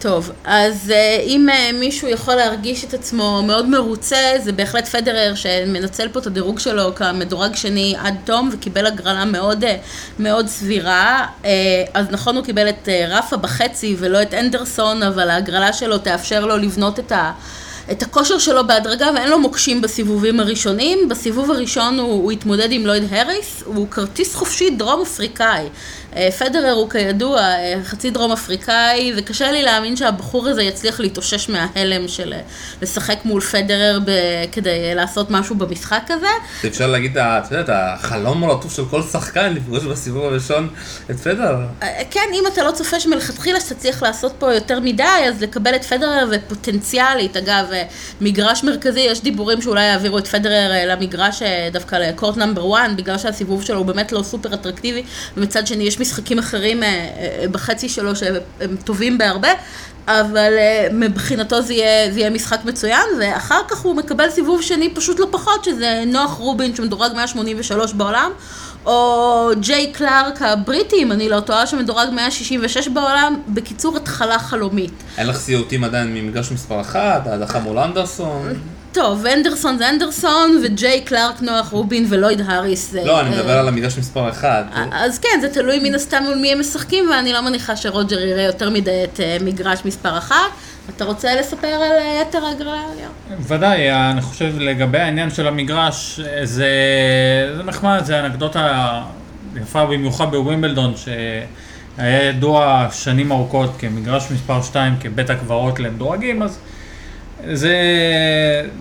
טוב, אז אה, אם אה, מישהו יכול להרגיש את עצמו מאוד מרוצה, זה בהחלט פדרר שמנצל פה את הדירוג שלו כמדורג שני עד תום וקיבל הגרלה מאוד, אה, מאוד סבירה. אז נכון, הוא קיבל את רפה בחצי ולא את אנדרסון, אבל ההגרלה שלו תאפשר לו לבנות את ה... את הכושר שלו בהדרגה ואין לו מוקשים בסיבובים הראשונים. בסיבוב הראשון הוא, הוא התמודד עם לויד הריס, הוא כרטיס חופשי דרום אפריקאי. אה, פדרר הוא כידוע אה, חצי דרום אפריקאי, וקשה לי להאמין שהבחור הזה יצליח להתאושש מההלם של אה, לשחק מול פדרר ב... כדי לעשות משהו במשחק הזה. אפשר להגיד, את יודעת, החלום הרטוב של כל שחקן לפגוש בסיבוב הראשון את פדרר. כן, אם אתה לא צופה שמלכתחילה שתצליח לעשות פה יותר מדי, אז לקבל את פדרר ופוטנציאלית, אגב, מגרש מרכזי, יש דיבורים שאולי יעבירו את פדרר למגרש דווקא לקורט נאמבר 1, בגלל שהסיבוב שלו הוא באמת לא סופר אטרקטיבי, ומצד שני יש משחקים אחרים אה, אה, בחצי שלו שהם טובים בהרבה, אבל אה, מבחינתו זה יהיה, זה יהיה משחק מצוין, ואחר כך הוא מקבל סיבוב שני פשוט לא פחות, שזה נוח רובין שמדורג 183 בעולם, או ג'יי קלארק הבריטי, אם אני לא טועה, שמדורג 166 בעולם, בקיצור התחלה חלומית. אין לך סיוטים עדיין ממגרש מספר 1, ההדחה מול אנדרסון? טוב, אנדרסון זה אנדרסון, וג'יי קלארק, נוח רובין ולויד האריס. לא, אני מדבר על המגרש מספר 1. אז כן, זה תלוי מן הסתם מול מי הם משחקים, ואני לא מניחה שרוג'ר יראה יותר מדי את אה, מגרש מספר 1. אתה רוצה לספר על אה, יתר הגרלה? ודאי, אני חושב לגבי העניין של המגרש, זה, זה נחמד, זה אנקדוטה יפה במיוחד בווימבלדון, שהיה ידוע שנים ארוכות כמגרש מספר 2, כבית הקברות למדורגים, אז זה,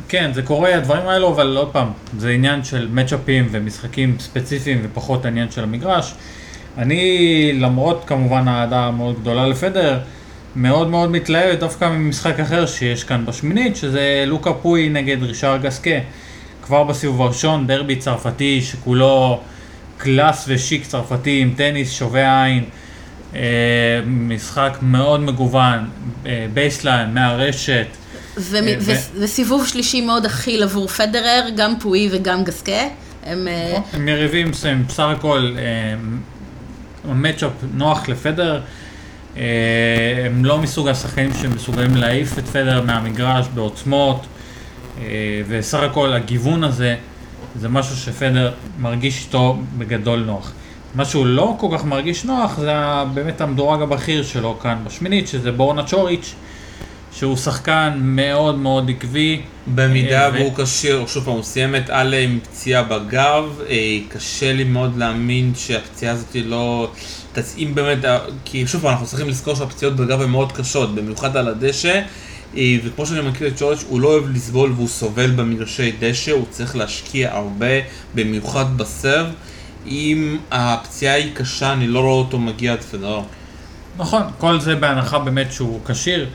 כן, זה קורה הדברים האלו, אבל עוד פעם, זה עניין של מצ'אפים ומשחקים ספציפיים ופחות העניין של המגרש. אני, למרות כמובן האהדה המאוד גדולה לפדר, מאוד מאוד מתלהב דווקא ממשחק אחר שיש כאן בשמינית, שזה לוקה פוי נגד רישאר גסקה. כבר בסיבוב הראשון, דרבי צרפתי שכולו קלאס ושיק צרפתי עם טניס שובה עין. אה, משחק מאוד מגוון, אה, baseline, מהרשת. אה, וסיבוב שלישי מאוד אכיל עבור פדרר, גם פואי וגם גסקה. הם... נכון, הם יריבים, הם בסך הכל matchup נוח לפדר. הם לא מסוג השחקנים שמסוגלים להעיף את פדר מהמגרש בעוצמות, וסך הכל הגיוון הזה זה משהו שפדר מרגיש איתו בגדול נוח. מה שהוא לא כל כך מרגיש נוח זה באמת המדורג הבכיר שלו כאן בשמינית, שזה בורנה צ'וריץ', שהוא שחקן מאוד מאוד עקבי. במידה אה, והוא כשיר, שוב פעם, הוא סיים את אלה עם פציעה בגב, אה, קשה לי מאוד להאמין שהפציעה הזאת לא תצאים באמת, אה, כי שוב פעם, אנחנו צריכים לזכור שהפציעות בגב הן מאוד קשות, במיוחד על הדשא. וכמו שאני מכיר את ג'ורג', הוא לא אוהב לסבול והוא סובל במגרשי דשא, הוא צריך להשקיע הרבה, במיוחד בסרב. אם הפציעה היא קשה, אני לא רואה אותו מגיע עד פדרר. נכון, כל זה בהנחה באמת שהוא כשיר.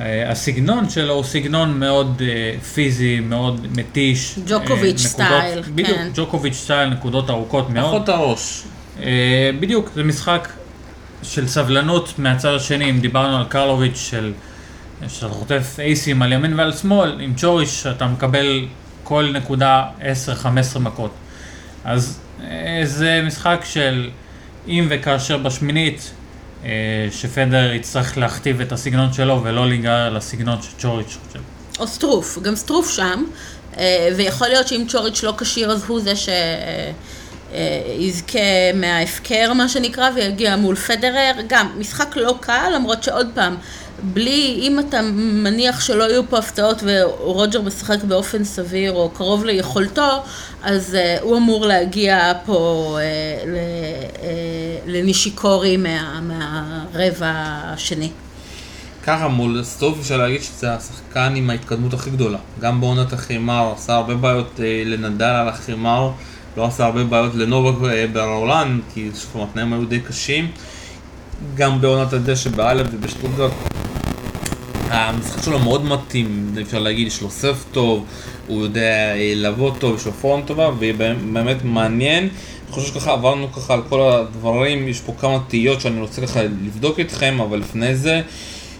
אה, הסגנון שלו הוא סגנון מאוד uh, פיזי, מאוד מתיש. ג'וקוביץ' uh, סטייל, כן. בדיוק, ג'וקוביץ' סטייל, נקודות ארוכות מאוד. פחות הראש. Uh, בדיוק, זה משחק של סבלנות מהצד השני, אם דיברנו על קרלוביץ' של... שאתה חוטף אייסים על ימין ועל שמאל, עם צ'וריש שאתה מקבל כל נקודה 10-15 מכות. אז uh, זה משחק של אם וכאשר בשמינית אה, שפדר יצטרך להכתיב את הסגנון שלו ולא להיגרר לסגנון שצ'וריץ' חושב. או סטרוף, גם סטרוף שם. אה, ויכול להיות שאם צ'וריץ' לא כשיר אז הוא זה שיזכה מההפקר מה שנקרא ויגיע מול פדרר, גם משחק לא קל למרות שעוד פעם בלי, אם אתה מניח שלא יהיו פה הפתעות ורוג'ר משחק באופן סביר או קרוב ליכולתו, אז uh, הוא אמור להגיע פה uh, ל, לנישיקורי מה, מהרבע השני. ככה מול סטוף אפשר להגיד שזה השחקן עם ההתקדמות הכי גדולה. גם בעונת החימר עשה הרבה בעיות אה, לנדל על החימר, לא עשה הרבה בעיות לנובק אה, ברולן, כי שוב התנאים היו די קשים. גם בעונת הדשא באלף ובשטוטגרד. המשחק שלו מאוד מתאים, אפשר להגיד, יש לו סרף טוב, הוא יודע אה, לבוא טוב, יש לו פורם טובה, ובאמת מעניין. חושב שככה עברנו ככה על כל הדברים, יש פה כמה תהיות שאני רוצה ככה לבדוק איתכם, אבל לפני זה,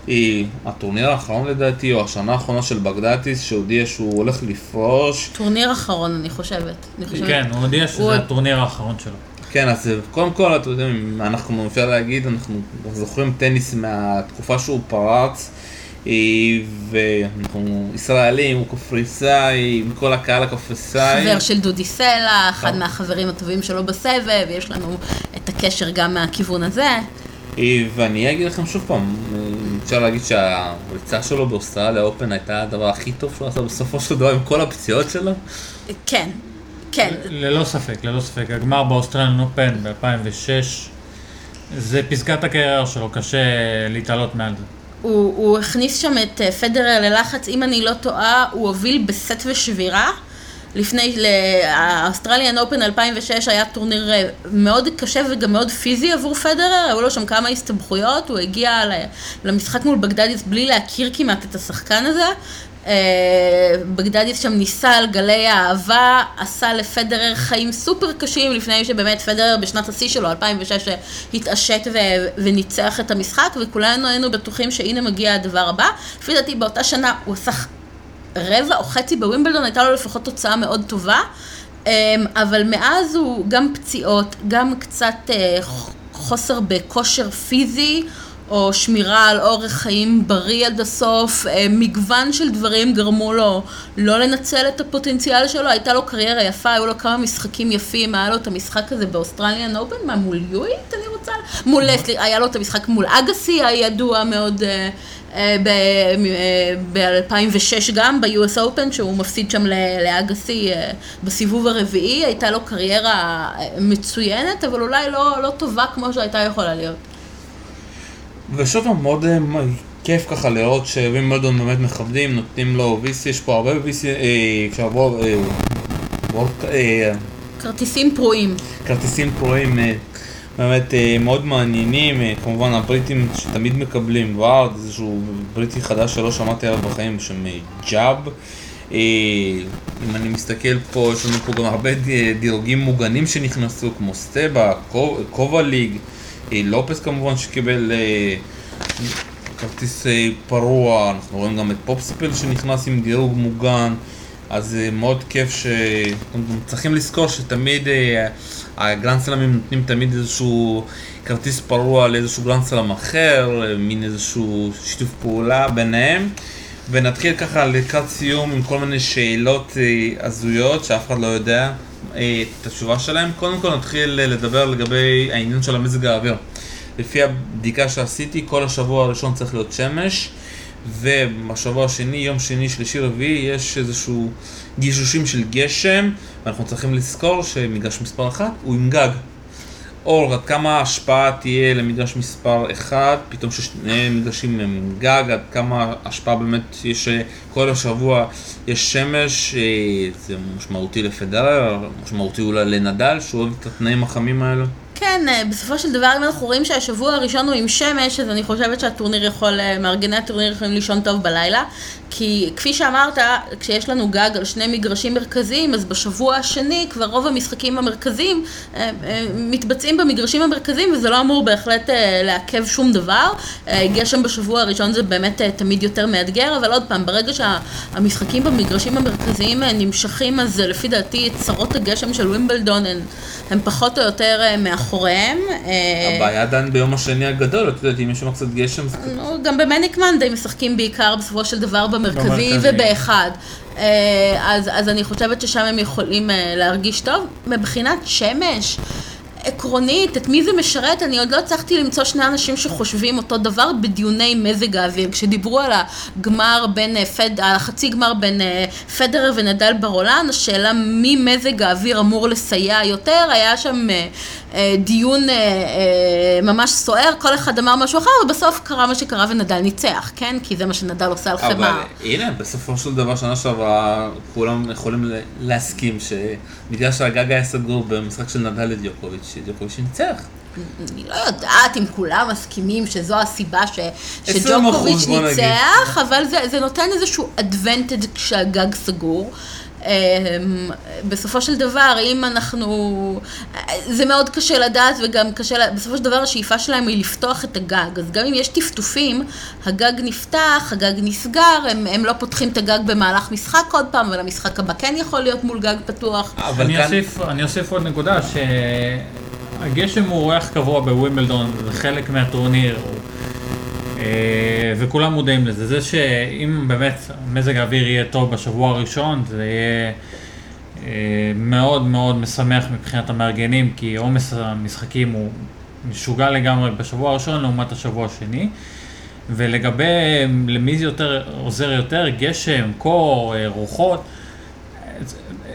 היא הטורניר האחרון לדעתי, או השנה האחרונה של בגדטיס, שהודיע שהוא הולך לפרוש. טורניר אחרון, אני חושבת. אני חושבת. כן, הוא הודיע שזה הוא... הטורניר האחרון שלו. כן, אז קודם כל, אתם יודעים, אנחנו, אפשר להגיד, אנחנו זוכרים טניס מהתקופה שהוא פרץ. אה, ואנחנו ישראלים, הוא קפריסאי, עם כל הקהל הקפריסאי. חבר של דודי סלע, אחד נכון. מהחברים הטובים שלו בסבב, יש לנו את הקשר גם מהכיוון הזה. אה, ואני אגיד לכם שוב פעם, אה, אפשר להגיד שהריצה שלו באוסטרליאן אופן הייתה הדבר הכי טוב שהוא עשה בסופו של דבר עם כל הפציעות שלו? כן, כן. ללא ספק, ללא ספק. הגמר באוסטרליאן אופן ב-2006, זה פסגת הקריירה שלו, קשה להתעלות מעל זה. הוא, הוא הכניס שם את אה, פדרר ללחץ, אם אני לא טועה, הוא הוביל בסט ושבירה. לפני, האוסטרליאן אופן 2006 היה טורניר אה, מאוד קשה וגם מאוד פיזי עבור פדרר, היו לו שם כמה הסתבכויות, הוא הגיע למשחק מול בגדדיס בלי להכיר כמעט את השחקן הזה. אה, בגדדיס שם ניסה על גלי האהבה, עשה לפדרר חיים סופר קשים לפני שבאמת פדרר בשנת השיא שלו, 2006, התעשת ו- וניצח את המשחק וכולנו היינו בטוחים שהנה מגיע הדבר הבא. לפי דעתי באותה שנה הוא עשה רבע או חצי בווימבלדון, הייתה לו לפחות תוצאה מאוד טובה, אמ, אבל מאז הוא גם פציעות, גם קצת אה, חוסר בכושר פיזי. או שמירה על אורח חיים בריא עד הסוף, אה, מגוון של דברים גרמו לו לא לנצל את הפוטנציאל שלו, הייתה לו קריירה יפה, היו לו כמה משחקים יפים, היה לו את המשחק הזה באוסטרליאן אופן, מה מול יואיט אני רוצה? מול, היה לו את המשחק מול אגסי הידוע מאוד אה, ב-2006 גם, ב-US Open, שהוא מפסיד שם לאגסי אה, בסיבוב הרביעי, הייתה לו קריירה אה, מצוינת, אבל אולי לא, לא טובה כמו שהייתה יכולה להיות. ושוב פעם, מאוד אה, כיף ככה לראות שווימבלדון באמת מכבדים, נותנים לו VC, יש פה הרבה VC, כשעבור... כרטיסים פרועים. כרטיסים פרועים באמת אה, מאוד מעניינים, אה, כמובן הבריטים שתמיד מקבלים וארד, איזשהו בריטי חדש שלא שמעתי עליו בחיים בשם אה, ג'אב. אם אני מסתכל פה, יש לנו פה גם הרבה דירוגים מוגנים שנכנסו, כמו סטבה, קובה ליג, לופס כמובן שקיבל כרטיס פרוע, אנחנו רואים גם את פופסיפל שנכנס עם דירוג מוגן. אז מאוד כיף ש... צריכים לזכור שתמיד הגרנד סלאמים נותנים תמיד איזשהו כרטיס פרוע לאיזשהו גרנד סלאם אחר, מין איזשהו שיתוף פעולה ביניהם. ונתחיל ככה לקראת סיום עם כל מיני שאלות אה, הזויות שאף אחד לא יודע אה, את התשובה שלהם. קודם כל נתחיל לדבר לגבי העניין של המזג האוויר. לפי הבדיקה שעשיתי, כל השבוע הראשון צריך להיות שמש. ובשבוע השני, יום שני, שלישי, רביעי, יש איזשהו גישושים של גשם, ואנחנו צריכים לזכור שמגרש מספר 1 הוא עם גג. אור, עד כמה ההשפעה תהיה למגרש מספר 1, פתאום ששני מגרשים הם גג, עד כמה השפעה באמת יש כל השבוע יש שמש, אה, זה משמעותי לפדרר, משמעותי אולי לנדל, שהוא אוהב את התנאים החמים האלו. כן, אה, בסופו של דבר, אם אנחנו רואים שהשבוע הראשון הוא עם שמש, אז אני חושבת שהטורניר יכול, אה, מארגני הטורניר יכולים לישון טוב בלילה. כי כפי שאמרת, כשיש לנו גג על שני מגרשים מרכזיים, אז בשבוע השני כבר רוב המשחקים המרכזיים אה, מתבצעים במגרשים המרכזיים, וזה לא אמור בהחלט לעכב שום דבר. גשם בשבוע הראשון זה באמת תמיד יותר מאתגר, אבל עוד פעם, ברגע שהמשחקים במגרשים המרכזיים נמשכים, אז לפי דעתי צרות הגשם של ווימבלדון הן הם פחות או יותר אה, מאחוריהם. אה, הבעיה עדיין ביום השני הגדול, את יודעת, אם יש שם קצת גשם, זה נו, גם במניק מנדי משחקים בעיקר בסופו של דבר במרכזי. ובאחד. אה, אז, אז אני חושבת ששם הם יכולים להרגיש טוב. מבחינת שמש, עקרונית, את מי זה משרת, אני עוד לא הצלחתי למצוא שני אנשים שחושבים אותו דבר בדיוני מזג האוויר. כשדיברו על הגמר בין אה, פד, על החצי גמר בין אה, פדרר ונדל ברולן, השאלה מי מזג האוויר אמור לסייע יותר, היה שם אה, דיון אה, אה, ממש סוער, כל אחד אמר משהו אחר, ובסוף קרה מה שקרה ונדל ניצח, כן? כי זה מה שנדל עושה על אבל חמאה. הנה, בסופו של דבר, שנה שעברה, כולם יכולים להסכים שבגלל שהגג היה סגור במשחק של נדל לדיוקוביץ', שדיוקוביץ' ניצח. אני לא יודעת אם כולם מסכימים שזו הסיבה ש, 20% שג'וקוביץ'. ניצח, אבל זה, זה נותן איזשהו advantage כשהגג סגור. אמ, בסופו של דבר, אם אנחנו... זה מאוד קשה לדעת וגם קשה... בסופו של דבר השאיפה שלהם היא לפתוח את הגג. אז גם אם יש טפטופים, הגג נפתח, הגג נסגר, הם, הם לא פותחים את הגג במהלך משחק עוד פעם, אבל המשחק הבא כן יכול להיות מול גג פתוח. אבל אני כאן, אוסיף, אני אוסיף עוד נקודה, שהגשם הוא אורח קבוע בווימבלדון, זה חלק מהטורניר, הוא- וכולם מודעים לזה. זה שאם באמת מזג האוויר יהיה טוב בשבוע הראשון, זה יהיה אה, מאוד מאוד משמח מבחינת המארגנים, כי עומס המשחקים הוא משוגע לגמרי בשבוע הראשון לעומת השבוע השני. ולגבי למי זה יותר עוזר יותר, גשם, קור, אה, רוחות,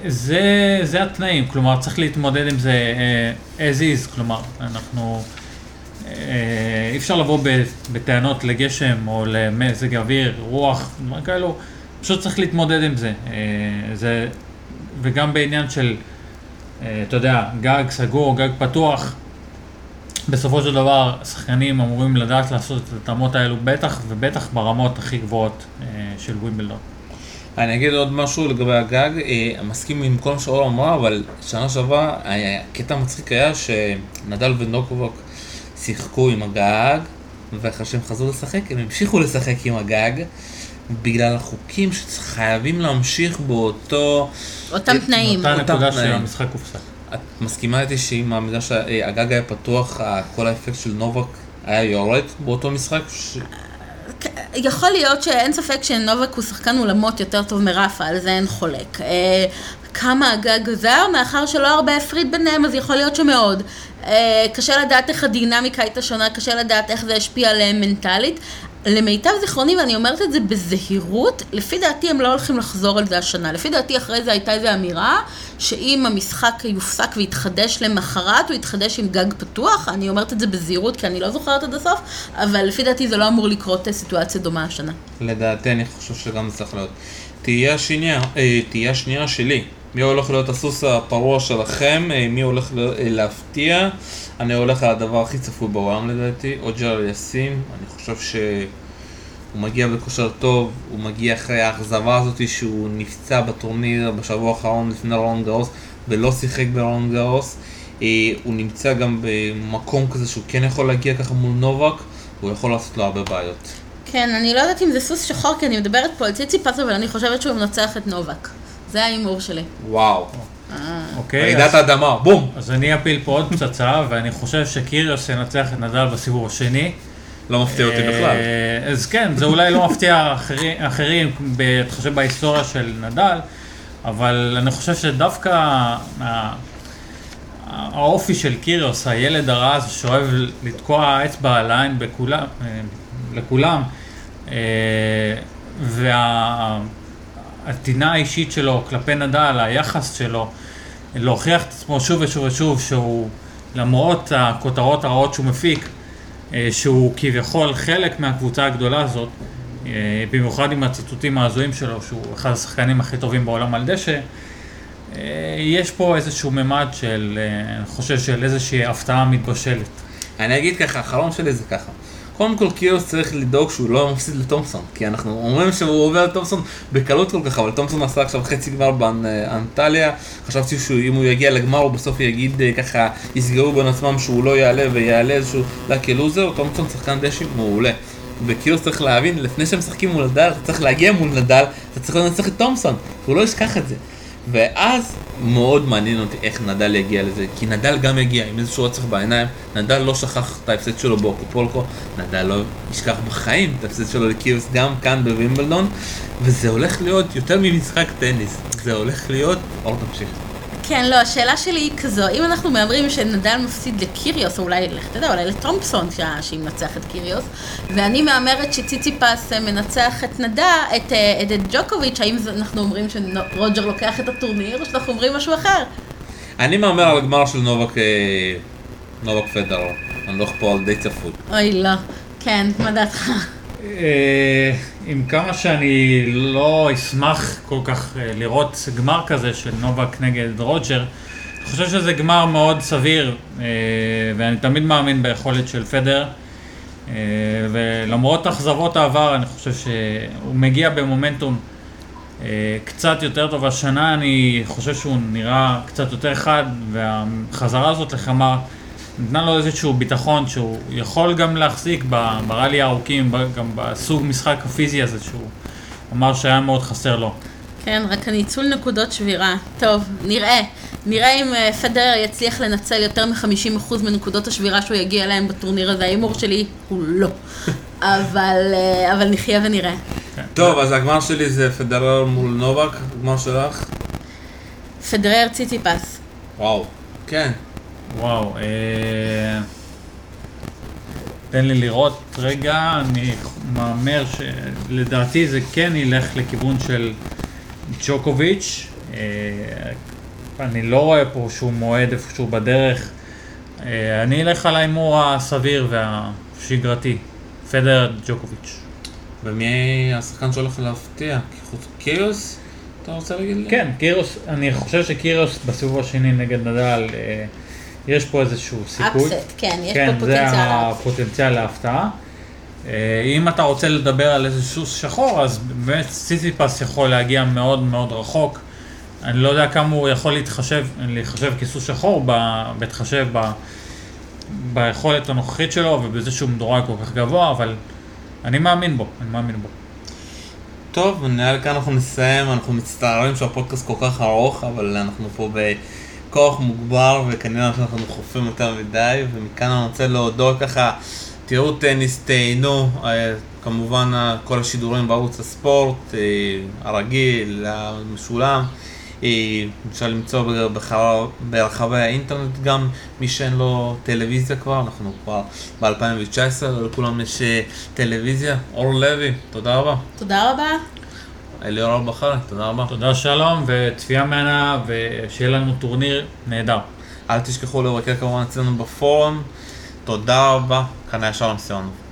זה, זה התנאים, כלומר צריך להתמודד עם זה אה, as is, כלומר אנחנו, אה, אפשר לבוא בטענות לגשם או למזג אוויר, רוח, דברים כאלו, פשוט צריך להתמודד עם זה. אה, זה וגם בעניין של, אה, אתה יודע, גג סגור, גג פתוח, בסופו של דבר השחקנים אמורים לדעת לעשות את התאמות האלו, בטח ובטח ברמות הכי גבוהות אה, של ווימבלדון. אני אגיד עוד משהו לגבי הגג, מסכים עם כל מה שאור אמרה, אבל שנה שעברה, הקטע המצחיק היה שנדל ונוקובוק שיחקו עם הגג, ואחרי שהם חזרו לשחק, הם המשיכו לשחק עם הגג, בגלל החוקים שחייבים להמשיך באותו... אותם תנאים. אותה נקודה תנאים. שהמשחק הופסק. את מסכימה איתי שאם המידה שהגג היה פתוח, כל האפקט של נובק היה יורד באותו משחק? ש... יכול להיות שאין ספק שנובק הוא שחקן אולמות יותר טוב מרפה, על זה אין חולק. אה, כמה הגג עזר, מאחר שלא הרבה הפריד ביניהם, אז יכול להיות שמאוד. אה, קשה לדעת איך הדינמיקה הייתה שונה, קשה לדעת איך זה השפיע עליהם מנטלית. למיטב זיכרוני, ואני אומרת את זה בזהירות, לפי דעתי הם לא הולכים לחזור על זה השנה. לפי דעתי אחרי זה הייתה איזו אמירה, שאם המשחק יופסק ויתחדש למחרת, הוא יתחדש עם גג פתוח. אני אומרת את זה בזהירות, כי אני לא זוכרת עד הסוף, אבל לפי דעתי זה לא אמור לקרות אה, סיטואציה דומה השנה. לדעתי אני חושב שגם זה צריך להיות. תהייה שנייה, אה, תהייה שנייה שלי. מי הולך להיות הסוס הפרוע שלכם? אה, מי הולך אה, להפתיע? אני הולך על הדבר הכי צפוי בעולם לדעתי, אוג'ר יאסין. אני חושב שהוא מגיע בכושר טוב, הוא מגיע אחרי האכזבה הזאת שהוא נפצע בטורניר בשבוע האחרון לפני רון גאוס ולא שיחק ברון גאוס. אה, הוא נמצא גם במקום כזה שהוא כן יכול להגיע ככה מול נובק, הוא יכול לעשות לו הרבה בעיות. כן, אני לא יודעת אם זה סוס שחור, כי אני מדברת פה על ציציפס, אבל אני חושבת שהוא מנצח את נובק. זה ההימור שלי. וואו. אוקיי, רעידת אז, האדמה, בום! אז אני אפיל פה עוד פצצה, ואני חושב שקיריוס ינצח את נדל בסיבוב השני. לא מפתיע אותי בכלל. אה, אז כן, זה אולי לא מפתיע אחרי- אחרים, ב- אתה חושב בהיסטוריה של נדל, אבל אני חושב שדווקא האופי של קיריוס, הילד הרע הזה שאוהב לתקוע אצבע על העין אה, לכולם, אה, והטינה האישית שלו כלפי נדל, היחס שלו, להוכיח את עצמו שוב ושוב ושוב שהוא, למרות הכותרות הרעות שהוא מפיק, אה, שהוא כביכול חלק מהקבוצה הגדולה הזאת, אה, במיוחד עם הציטוטים ההזויים שלו, שהוא אחד השחקנים הכי טובים בעולם על דשא, אה, יש פה איזשהו ממד של, אני חושב, של איזושהי הפתעה מתבשלת. אני אגיד ככה, החלום שלי זה ככה. קודם כל קיוס צריך לדאוג שהוא לא מפסיד לתומפסון, כי אנחנו אומרים שהוא עובר לתומפסון בקלות כל כך, אבל תומפסון עשה עכשיו חצי גמר באנטליה, חשבתי שאם הוא יגיע לגמר הוא בסוף יגיד אה, ככה, יסגרו בין עצמם שהוא לא יעלה ויעלה איזשהו לקי לוזר, תומפסון שחקן דשא מעולה. וקיוס צריך להבין, לפני שהם משחקים מול נדל, אתה צריך להגיע מול נדל, אתה צריך לנצח את תומפסון, הוא לא ישכח את זה. ואז מאוד מעניין אותי איך נדל יגיע לזה, כי נדל גם יגיע עם איזשהו רצח בעיניים, נדל לא שכח את ההפסד שלו באוקופולקו, נדל לא ישכח בחיים את ההפסד שלו לקיוס גם כאן בווימבלדון, וזה הולך להיות יותר ממשחק טניס, זה הולך להיות, אור תמשיך. כן, לא, השאלה שלי היא כזו, אם אנחנו מהמרים שנדל מפסיד לקיריוס, או אולי, לך תדע, אולי לטומפסון שמנצח את קיריוס, ואני מהמרת שציציפס אה, מנצח את נדל, את, אה, את, את ג'וקוביץ', האם אנחנו אומרים שרוג'ר לוקח את הטורניר, או שאנחנו אומרים משהו אחר? אני מהמר על הגמר של נובק, אה, נובק פדר, אני לא על די צפוי. אוי, לא. כן, מה דעתך? עם כמה שאני לא אשמח כל כך אה, לראות גמר כזה של נובק נגד רוג'ר, אני חושב שזה גמר מאוד סביר, אה, ואני תמיד מאמין ביכולת של פדר, אה, ולמרות אכזבות העבר, אני חושב שהוא מגיע במומנטום קצת יותר טוב. השנה אני חושב שהוא נראה קצת יותר חד, והחזרה הזאת לחמר נתנה לו איזשהו ביטחון שהוא יכול גם להחזיק בראלי הארוכים, גם בסוג משחק הפיזי הזה שהוא אמר שהיה מאוד חסר לו. כן, רק הניצול נקודות שבירה. טוב, נראה. נראה אם אה, פדרר יצליח לנצל יותר מ-50% מנקודות השבירה שהוא יגיע אליהם בטורניר הזה. ההימור שלי הוא לא. (laughs) אבל, אה, אבל נחיה ונראה. כן. טוב, אז הגמר שלי זה פדרר מול נובק, הגמר שלך? פדרר ציטיפס. וואו, כן. וואו, אה... תן לי לראות רגע, אני מהמר שלדעתי זה כן ילך לכיוון של ג'וקוביץ'. אה... אני לא רואה פה שהוא מועד איפשהו בדרך. אה... אני אלך על ההימור הסביר והשגרתי, פדר ג'וקוביץ'. ומי השחקן שהולך להפתיע? קירוס? אתה רוצה להגיד לי? כן, קירוס, אני חושב שקירוס בסיבוב השני נגד נדל אה, יש פה איזשהו סיכוי. אפסט, כן, יש כן, פה פוטנציאל. כן, זה הפוטנציאל להפתעה. אה, אם אתה רוצה לדבר על איזה סוס שחור, אז באמת סיטיפס יכול להגיע מאוד מאוד רחוק. אני לא יודע כמה הוא יכול להתחשב, להתחשב כסוס שחור, בהתחשב ב, ביכולת הנוכחית שלו ובזה שהוא מדורג כל כך גבוה, אבל אני מאמין בו, אני מאמין בו. טוב, נראה לי כאן אנחנו נסיים, אנחנו מצטערים שהפודקאסט כל כך ארוך, אבל אנחנו פה ב... כוח מוגבר וכנראה שאנחנו חופים יותר מדי ומכאן אני רוצה להודות ככה תראו טניס, תהנו, אה, כמובן אה, כל השידורים בערוץ הספורט אה, הרגיל, המשולם אפשר למצוא ברחבי האינטרנט גם מי שאין לו טלוויזיה כבר, אנחנו כבר ב-2019, לכולם יש טלוויזיה. אור לוי, תודה רבה. תודה רבה. אליאור בכר, תודה רבה. תודה שלום, וצפייה מהנה, ושיהיה לנו טורניר נהדר. אל תשכחו לבקר כמובן אצלנו בפורום. תודה רבה, כאן היה שלום סיונוב.